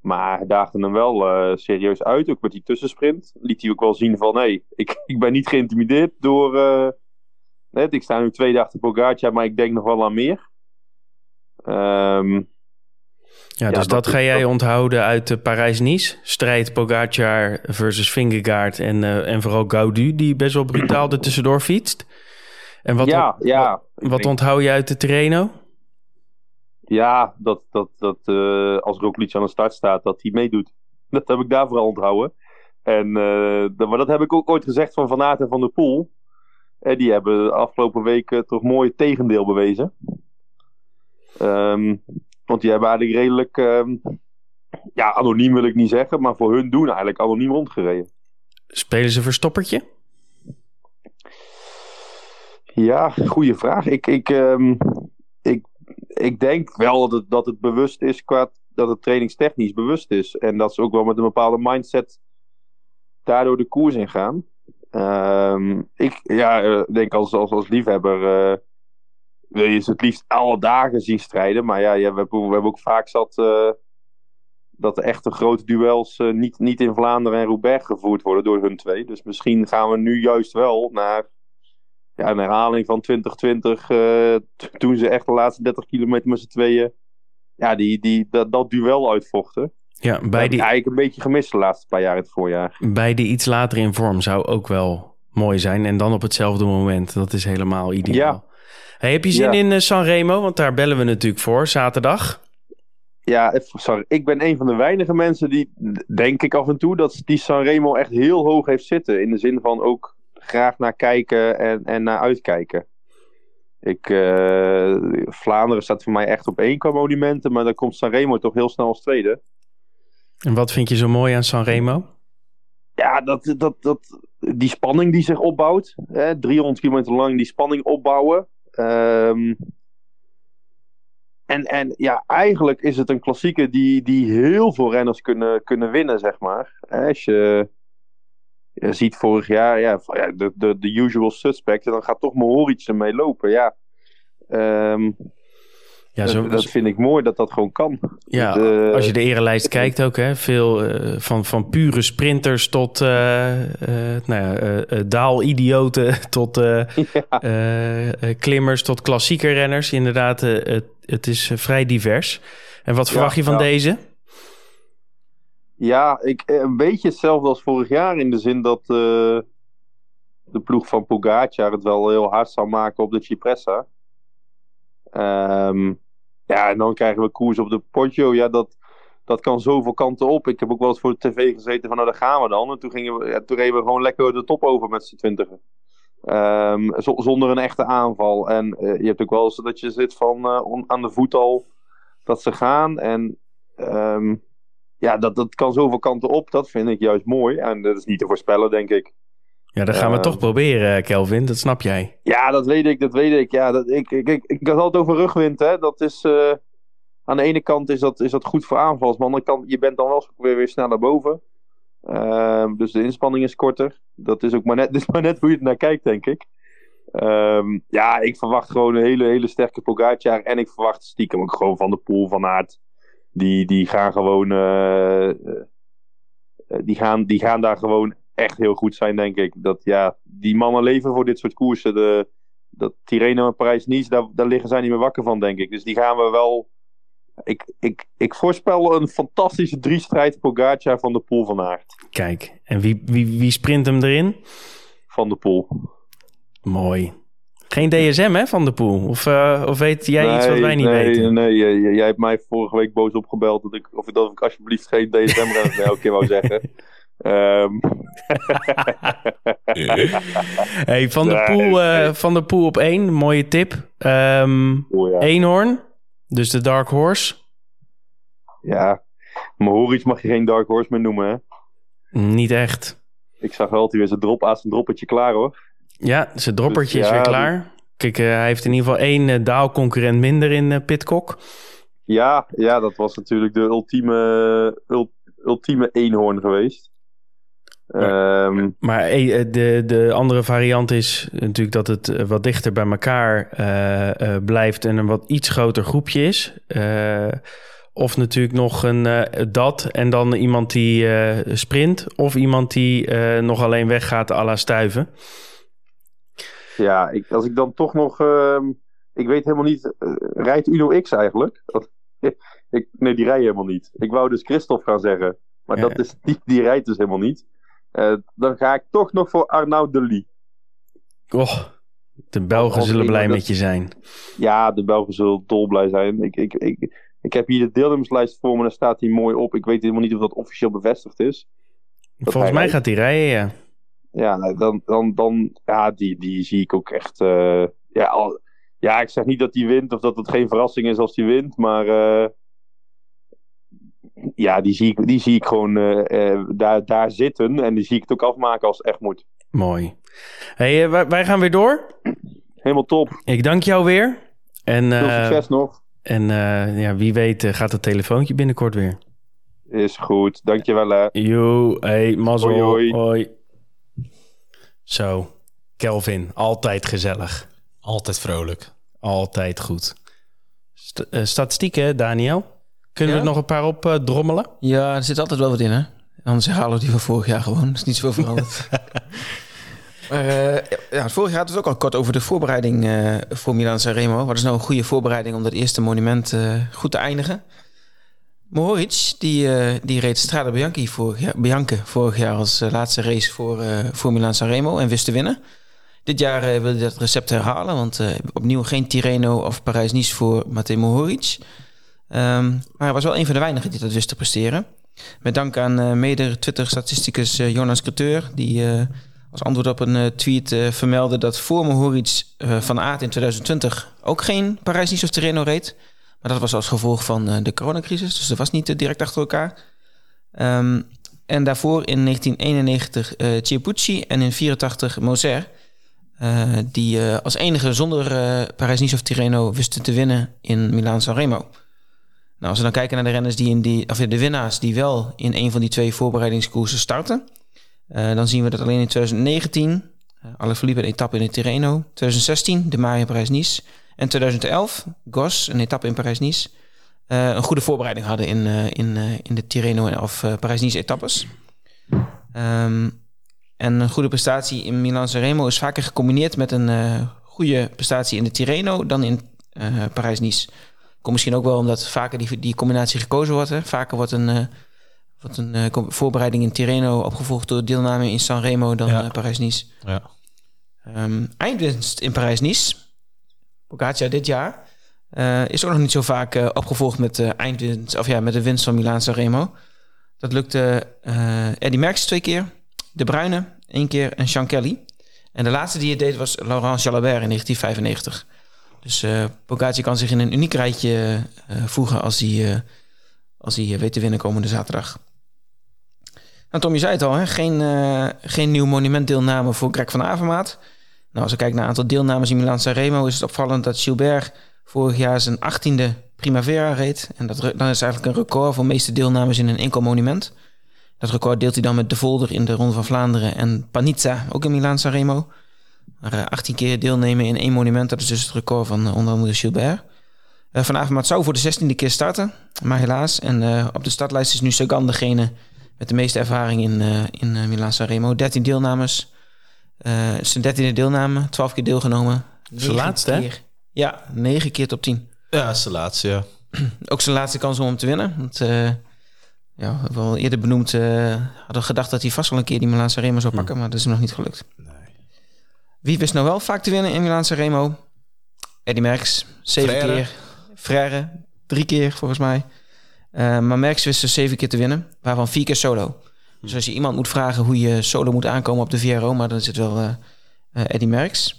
Maar hij daagde hem wel eh, serieus uit, ook met die tussensprint. Liet hij ook wel zien van, hé, hey, ik, ik ben niet geïntimideerd door... eh, net, ik sta nu twee dagen Pogacar, maar ik denk nog wel aan meer. Ehm, Ja, Ja, dus dat, dat- ga jij onthouden uit de Parijs-Nice. Strijd Pogacar versus Vingegaard en, eh, en vooral Gaudu... die best wel brutaal er tussendoor fietst. En wat, ja, ja. wat, onthoud je uit de Terreno? Ja, dat, dat, dat eh, als Roglic aan de start staat, dat hij meedoet. Dat heb ik daar vooral onthouden. En, eh, dat, maar dat heb ik ook ooit gezegd van Van Aert en Van der Poel. En die hebben de afgelopen weken toch mooi het tegendeel bewezen. Ehm, want die hebben eigenlijk redelijk, ehm, ja, anoniem wil ik niet zeggen, maar voor hun doen eigenlijk anoniem rondgereden. Spelen ze verstoppertje? Ja, goede vraag. Ik, ik, ehm, ik, ik denk wel dat het, dat het bewust is qua dat het trainingstechnisch bewust is. En dat ze ook wel met een bepaalde mindset daardoor de koers ingaan. Ehm ik ja, eh, denk als, als, als liefhebber eh, wil je ze het liefst alle dagen zien strijden. Maar ja, we, hebben, we hebben ook vaak zat eh, dat de echte grote duels niet, niet in Vlaanderen en Roubaix gevoerd worden door hun twee. Dus misschien gaan we nu juist wel naar ja, een herhaling van 2020, eh, t- toen ze echt de laatste 30 kilometer met z'n tweeën, ja, die, die, dat, dat duel uitvochten. Ja, Bij bij die... die, eigenlijk een beetje gemist de laatste paar jaar in het voorjaar. beide iets later in vorm zou ook wel mooi zijn. En dan op hetzelfde moment. Dat is helemaal ideaal. Ja. Hey, heb je zin Ja. in eh, Sanremo? Want daar bellen we natuurlijk voor, zaterdag. Ja, sorry. Ik ben een van de weinige mensen die, denk ik af en toe, dat die Sanremo echt heel hoog heeft zitten. In de zin van ook graag naar kijken en, en naar uitkijken. Ik, eh, Vlaanderen staat voor mij echt op één qua monumenten, maar dan komt Sanremo toch heel snel als tweede. En wat vind je zo mooi aan Sanremo? Ja, dat, dat, dat, die spanning die zich opbouwt. Hè, 300 kilometer lang die spanning opbouwen. Ehm, en, en ja, eigenlijk is het een klassieker die, die heel veel renners kunnen, kunnen winnen, zeg maar. Als je ziet vorig jaar ja, de, de, de usual suspects, en dan gaat toch Mohoric ermee lopen. Ja, Ehm, Ja, zo, dat, dat vind ik mooi dat dat gewoon kan. ja de- als je de erenlijst kijkt ook, hè, veel eh, van, van pure sprinters tot eh, eh, nou ja, daalidioten, tot ja. klimmers, tot klassieke renners. Inderdaad, het, het is vrij divers. En wat Ja, verwacht je van deze? Ja, ik, eh, een beetje hetzelfde als vorig jaar in de zin dat eh, de ploeg van Pogacar het wel heel hard zou maken op de Cipressa. Ehm, ja, en dan krijgen we koers op de Poggio. Ja, dat, dat kan zoveel kanten op. Ik heb ook wel eens voor de tv gezeten van, nou, daar gaan we dan. En toen, gingen we, ja, toen reden we gewoon lekker de top over met z'n twintigen. Ehm, zo- zonder een echte aanval. En eh, je hebt ook wel eens dat je zit van aan de voet al dat ze gaan. En ehm, ja, dat, dat kan zoveel kanten op. Dat vind ik juist mooi. En dat is niet te voorspellen, denk ik. Ja, dat gaan we Eh, toch proberen, Kelvin. Dat snap jij. Ja, dat weet ik, dat weet ik. Ja, dat, ik, ik, ik, ik had het altijd over rugwind, hè. Dat is... eh, aan de ene kant is dat, is dat goed voor aanvallers. Maar aan de andere kant, je bent dan wel weer, weer sneller boven. Dus de inspanning is korter. Dat is ook maar net, is maar net hoe je het naar kijkt, denk ik. Ehm, ja, ik verwacht gewoon een hele, hele sterke Pogacar. En ik verwacht stiekem ook gewoon van de pool van Aert. Die, die gaan gewoon... eh, eh, die, gaan, die gaan daar gewoon echt heel goed zijn, denk ik. Dat, ja, die mannen leven voor dit soort koersen. De, dat Tirreno en Parijs-Nice, daar, daar liggen zij niet meer wakker van, denk ik. Dus die gaan we wel... Ik, ik, ik voorspel een fantastische driestrijd Pogacar van de Poel van Aert. Kijk, en wie, wie, wie sprint hem erin? Van de Poel. Mooi. Geen DSM, hè, Van de Poel? Of, eh, of weet jij iets wat wij niet nee, weten? Nee, jij, jij hebt mij vorige week boos opgebeld dat ik, of dat ik alsjeblieft geen meer elke keer wou zeggen. Ehm, Hey, van, de Nee, Poel, eh, nee. van de Poel op één, mooie tip. Ehm oh ja. Eenhoorn, dus de Dark Horse. ja. Mohoric mag je geen Dark Horse meer noemen, hè. Niet echt. Ik zag wel dat hij weer zijn drop, aan zijn droppetje klaar, hoor. Ja, zijn droppertje Dus is weer klaar. Kijk, eh, hij heeft in ieder geval één eh, daalconcurrent minder in eh Pitcock. Ja, ja, dat was natuurlijk de ultieme, ul- ultieme eenhoorn geweest. Ehm, Maar eh, de, de andere variant is natuurlijk dat het wat dichter bij elkaar blijft en een wat iets groter groepje is. Of natuurlijk nog een dat en dan iemand die sprint. Of iemand die nog alleen weggaat à la stuiven. Ja, ik, als ik dan toch nog... ehm, ik weet helemaal niet... eh, rijdt Uno X eigenlijk? ik, nee, die rijdt helemaal niet. Ik wou dus Christophe gaan zeggen. Maar Ja. dat is, die, die rijdt dus helemaal niet. Eh, dan ga ik toch nog voor Arnaud Delis. Oh, de Belgen zullen blij dat- met je zijn. Ja, de Belgen zullen dolblij zijn. Ik, ik, ik, ik heb hier de deelnemerslijst voor me. Daar staat hij mooi op. Ik weet helemaal niet of dat officieel bevestigd is. Volgens mij rijdt. gaat hij rijden, ja. Ja, dan, dan, dan ja, die, die zie ik ook echt. eh, ja, al, ja, ik zeg niet dat hij wint of dat het geen verrassing is als hij wint, maar eh, ja, die zie ik, die zie ik gewoon eh, daar, daar zitten en die zie ik het ook afmaken als het echt moet. Mooi. Hey, wij, wij gaan weer door. Helemaal top. Ik dank jou weer. En, Veel succes nog. en ja, wie weet gaat het telefoontje binnenkort weer. Is goed. Dankjewel. Hè. Yo, hey, mazzel. Hoi, hoi. Hoi. Zo, Kelvin, altijd gezellig. Altijd vrolijk. Altijd goed. St- eh, statistieken, Daniel? Kunnen Ja? we er nog een paar op eh, drommelen? Ja, er zit altijd wel wat in, hè? Anders halen we die van vorig jaar gewoon. Dat is niet zoveel veranderd. maar eh, ja, vorig jaar hadden we het ook al kort over de voorbereiding eh, voor Milan Sanremo. Wat is nou een goede voorbereiding om dat eerste monument eh, goed te eindigen? Mohoric, die, eh, die reed Strade Bianchi vorig jaar, Bianche vorig jaar als eh, laatste race voor, eh voor Milan Sanremo en wist te winnen. Dit jaar wil hij dat recept herhalen, want opnieuw geen Tirreno of Parijs-Nice voor Matej Mohoric. Ehm, maar hij was wel een van de weinigen die dat wist te presteren. Met dank aan mede Twitter-statisticus Jonas Creteur, die als antwoord op een tweet vermeldde dat voor Mohoric van Aert in 2020 ook geen Parijs-Nice of Tirreno reed. Maar dat was als gevolg van eh, de coronacrisis, dus dat was niet eh, direct achter elkaar. Ehm, en daarvoor in 1991 eh Chiappucci en in 84 Moser. eh, die eh, als enige zonder eh Parijs-Nice of Tirreno wisten te winnen in Milaan-San Remo. Nou, als we dan kijken naar de renners die in die, of de winnaars die wel in een van die twee voorbereidingskoersen starten, eh, dan zien we dat alleen in 2019, uh, Alaphilippe een etappe in het Tirreno, 2016 de Mario Parijs-Nice en 2011 Gos een etappe in Parijs-Nice, eh, een goede voorbereiding hadden in, eh, in, eh, in de Tirreno en- of Parijs-Nice etappes. Ehm, en een goede prestatie in Milan-San Remo is vaker gecombineerd met een goede prestatie in de Tirreno dan in Parijs-Nice. Komt misschien ook wel omdat vaker die, die combinatie gekozen wordt. Hè? Vaker wordt een, wordt een voorbereiding in Tirreno opgevolgd door deelname in San Remo dan Ja. Parijs-Nice. Ja. Ehm, eindwinst in Parijs-Nice. Pogacar dit jaar. eh, is ook nog niet zo vaak eh, opgevolgd met, eh eindwinst, of ja, met de winst van Milaan-San Remo. Dat lukte Eddie Merckx twee keer. De Bruyne één keer en Sean Kelly. En de laatste die het deed was Laurent Jalabert in 1995. Dus Pogacar kan zich in een uniek rijtje voegen als hij, als hij weet te winnen komende zaterdag. Nou, je zei het al, hè? Geen, geen nieuw monumentdeelname voor Greg van Avermaat. Nou, als we kijken naar het aantal deelnames in Milan Sanremo... is het opvallend dat Gilbert vorig jaar zijn 18e Primavera reed. En dat, dat is eigenlijk een record voor de meeste deelnames in een enkel monument. Dat record deelt hij dan met De Volder in de Ronde van Vlaanderen... en Panizza, ook in Milan Sanremo. Maar eh, 18 keer deelnemen in één monument, dat is dus het record van eh, onder andere Gilbert. Eh, van Avermaat zou voor de 16e keer starten, maar helaas. En op de startlijst is nu Sagan degene met de meeste ervaring in, eh in uh, Milan Sanremo. 13 deelnames. Uh, zijn 13e deelname, 12 keer deelgenomen. Zijn Negen laatste, hè? keer- Ja, 9 keer top 10. Ja, de laatste, ja. Ook zijn laatste kans om hem te winnen. Want, eh, ja, we hebben al eerder benoemd, uh, hadden gedacht dat hij vast wel een keer die Milan Sanremo zou pakken, maar dat is hem nog niet gelukt. Wie wist nou wel vaak te winnen in Milan Sanremo? Eddie Merckx, zeven Frère. keer. Frère, drie keer volgens mij. Uh, maar Merckx wist er zeven keer te winnen, waarvan vier keer solo. Dus als je iemand moet vragen hoe je solo moet aankomen op de VRO, maar dan is het wel uh, uh, Eddie Merckx.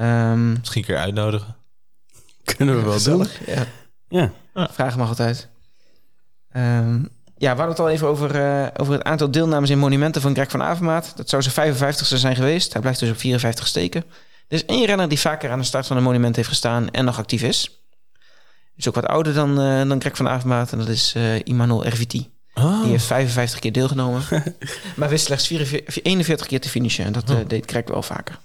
Um, Misschien een keer uitnodigen. Kunnen we wel doen. Ja. Ja. Vragen mag altijd. Um, ja, we hadden het al even over, uh, over het aantal deelnames in monumenten van Greg van Avermaat. Dat zou zijn 55ste zijn geweest. Hij blijft dus op 54 steken. Er is één renner die vaker aan de start van een monument heeft gestaan en nog actief is. Is ook wat ouder dan, uh, dan Greg van Avermaat en dat is uh, Immanuel Erviti. Ah. Die heeft 55 keer deelgenomen. maar wist slechts 44 41 keer te finishen. En dat eh, deed Krek wel vaker.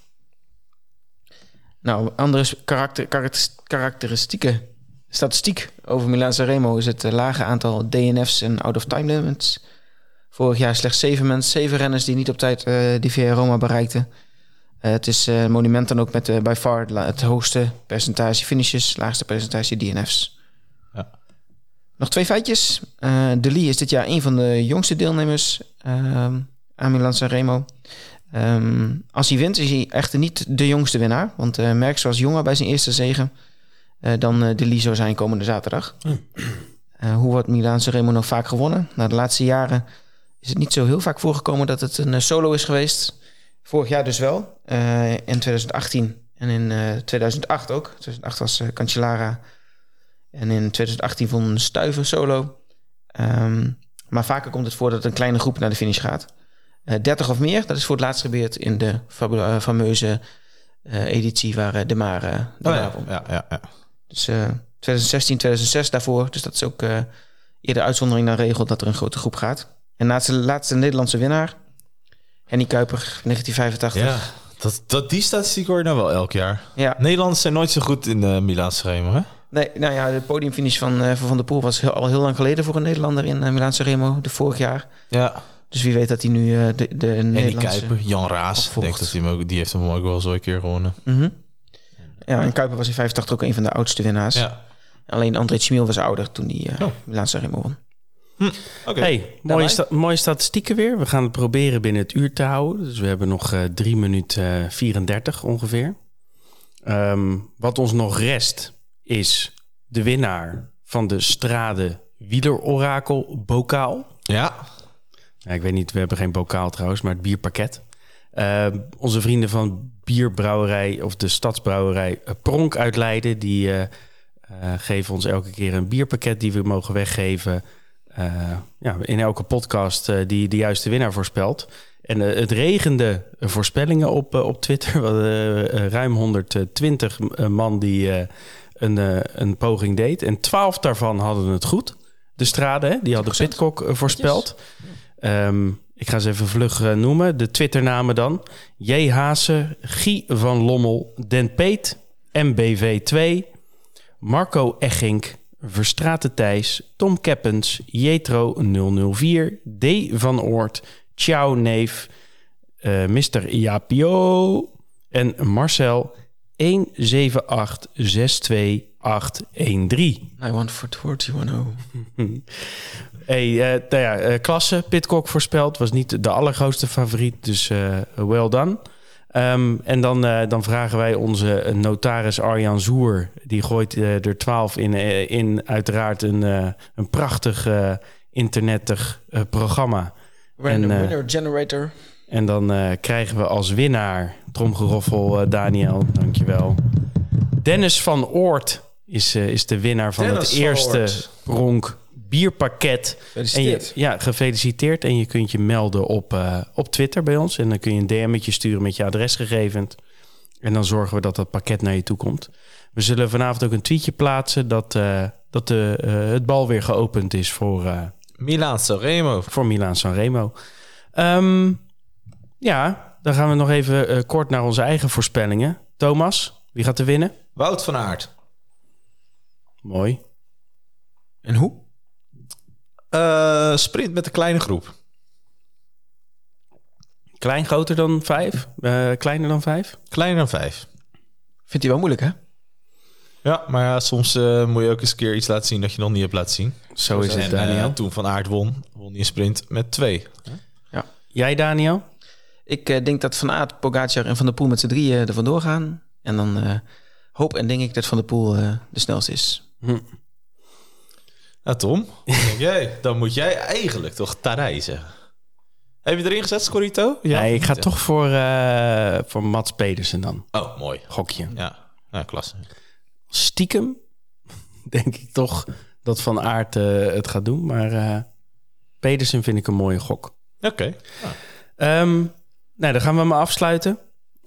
Nou, andere karakter, karakter, karakteristieke statistiek over Milaan Sanremo is het eh, lage aantal DNF's en out-of-time limits. Vorig jaar slechts zeven mensen, zeven renners die niet op tijd eh die Via Roma bereikten. Het is monument dan ook met by far het hoogste percentage finishes, laagste percentage DNF's. Nog twee feitjes. Eh de Lee is dit jaar een van de jongste deelnemers ehm, aan Milan Sanremo. Ehm als hij wint is hij echter niet de jongste winnaar. Want eh Merckx was jonger bij zijn eerste zegen eh, dan eh, de Lee zou zijn komende zaterdag. Hoe wordt Milan Sanremo nog vaak gewonnen? Nou, de laatste jaren is het niet zo heel vaak voorgekomen dat het een solo is geweest. Vorig jaar dus wel. in 2018 en in eh, 2008 ook. 2008 was Cancellara. En in 2018 vond Stuiver solo. Ehm, maar vaker komt het voor dat een kleine groep naar de finish gaat. Eh 30 of meer, dat is voor het laatst gebeurd in de eh, fameuze eh, editie waar eh, De Maar, eh, de Oh, ja. Ja, ja, ja. Dus eh 2016, 2006 daarvoor. Dus dat is ook eh, eerder uitzondering dan regel dat er een grote groep gaat. En laatste, laatste Nederlandse winnaar, Henny Kuiper, 1985. ja. Dat, dat, die statistiek hoor je nou wel elk jaar. Ja. Nederlanders zijn nooit zo goed in de Milaanse hè? Nee, nou ja, de podiumfinish van eh, van Van der Poel was heel, al heel lang geleden voor een Nederlander in uh, Milaanse Remo, de vorig jaar. Ja. Dus wie weet dat hij nu eh, de, de En Nederlandse... Kuiper, Jan Raas, opvolgt. denk dat hij hem ook, die heeft hem ook wel zo een keer gewonnen. Mhm. Ja, en Kuiper was in 85 ook een van de oudste winnaars. Ja. Alleen André Schmiel was ouder toen hij uh, Oh. Milaanse Remo won. Oké. Hey, mooie, sta- mooie statistieken weer. We gaan het proberen binnen het uur te houden. Dus we hebben nog eh 3 minuten eh, 34 ongeveer. Ehm, wat ons nog rest is de winnaar van de Strade Wielerorakel bokaal. Ja. Ik weet niet, we hebben geen bokaal trouwens, maar het bierpakket. Ehm, onze vrienden van bierbrouwerij of de stadsbrouwerij eh, Pronk uit Leiden... die eh, eh, geven ons elke keer een bierpakket die we mogen weggeven... Eh, ja, in elke podcast eh, die de juiste winnaar voorspelt. En eh, het regende voorspellingen op, eh, op Twitter. Eh, ruim 120 man die eh, een, eh, een poging deed. En 12 daarvan hadden het goed. De strade, hè, die hadden Pitcock eh, voorspeld. Ehm, ik ga ze even vlug eh, noemen. De Twitternamen dan. J. Haase, Guy van Lommel, Den Peet, MBV2, Marco Echink, Verstraten Thijs, Tom Keppens, Jetro 004, D. van Oort, Ciao Neef, Mr. Iapio en Marcel 17862813. I want for 41 Hey, eh, nou ja, eh, klasse, Pitcock voorspeld. Was niet de allergrootste favoriet, dus eh well done. Ehm, en dan, dan vragen wij onze notaris Arjan Zoer. Die gooit er 12 in, in uiteraard een, een prachtig internetig programma. Random En, winner generator. En dan eh, krijgen we als winnaar, tromgeroffel eh, Daniel, dankjewel. Dennis van Oort is, eh, is de winnaar van Dennis het eerste. Ronk bierpakket. En je, ja, gefeliciteerd. En je kunt je melden op, op Twitter bij ons. En dan kun je een DM'tje sturen met je adresgegevens. En dan zorgen we dat dat pakket naar je toe komt. We zullen vanavond ook een tweetje plaatsen dat, dat de, het bal weer geopend is voor, eh, Milaanse Remo. voor Milaan Sanremo. Ehm ja, dan gaan we nog even eh, kort naar onze eigen voorspellingen. Thomas, wie gaat er winnen? Wout van Aert. Mooi. En hoe? Eh, sprint met een kleine groep. Klein, groter dan vijf? Eh, kleiner dan vijf? Kleiner dan vijf. Vindt hij wel moeilijk, hè? Ja, maar ja, soms eh, moet je ook eens een keer iets laten zien dat je nog niet hebt laten zien. Zo is en, het, Daniel. toen Van Aert won, won hij een sprint met twee. Jij, Daniel? Ik eh, denk dat Van Aert, Pogacar en Van der Poel met z'n drieën er vandoor gaan. En dan eh, hoop en denk ik dat Van der Poel eh, de snelste is. Nou, Tom, denk jij? dan moet jij eigenlijk toch Tarij zeggen. Heb je erin gezet, Scorito? nee, ik ga Ja. toch voor, eh, voor Mats Pedersen dan. Oh, mooi. Gokje. Ja, ja klasse. Stiekem denk ik toch dat Van Aert eh, het gaat doen. Maar eh, Pedersen vind ik een mooie gok. Oké. Ehm, nou, dan gaan we maar afsluiten.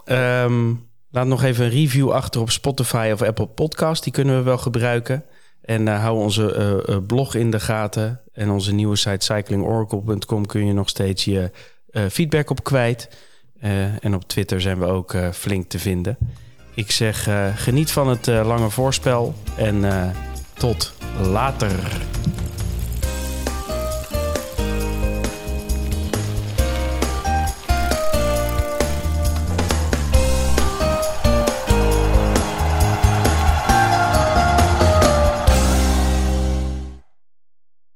Ehm, laat nog even een review achter op Spotify of Apple Podcast. Die kunnen we wel gebruiken. En eh, hou onze eh, eh, blog in de gaten. En onze nieuwe site cyclingoracle.com kun je nog steeds je feedback op kwijt. En op Twitter zijn we ook flink te vinden. Ik zeg geniet van het lange voorspel en tot later.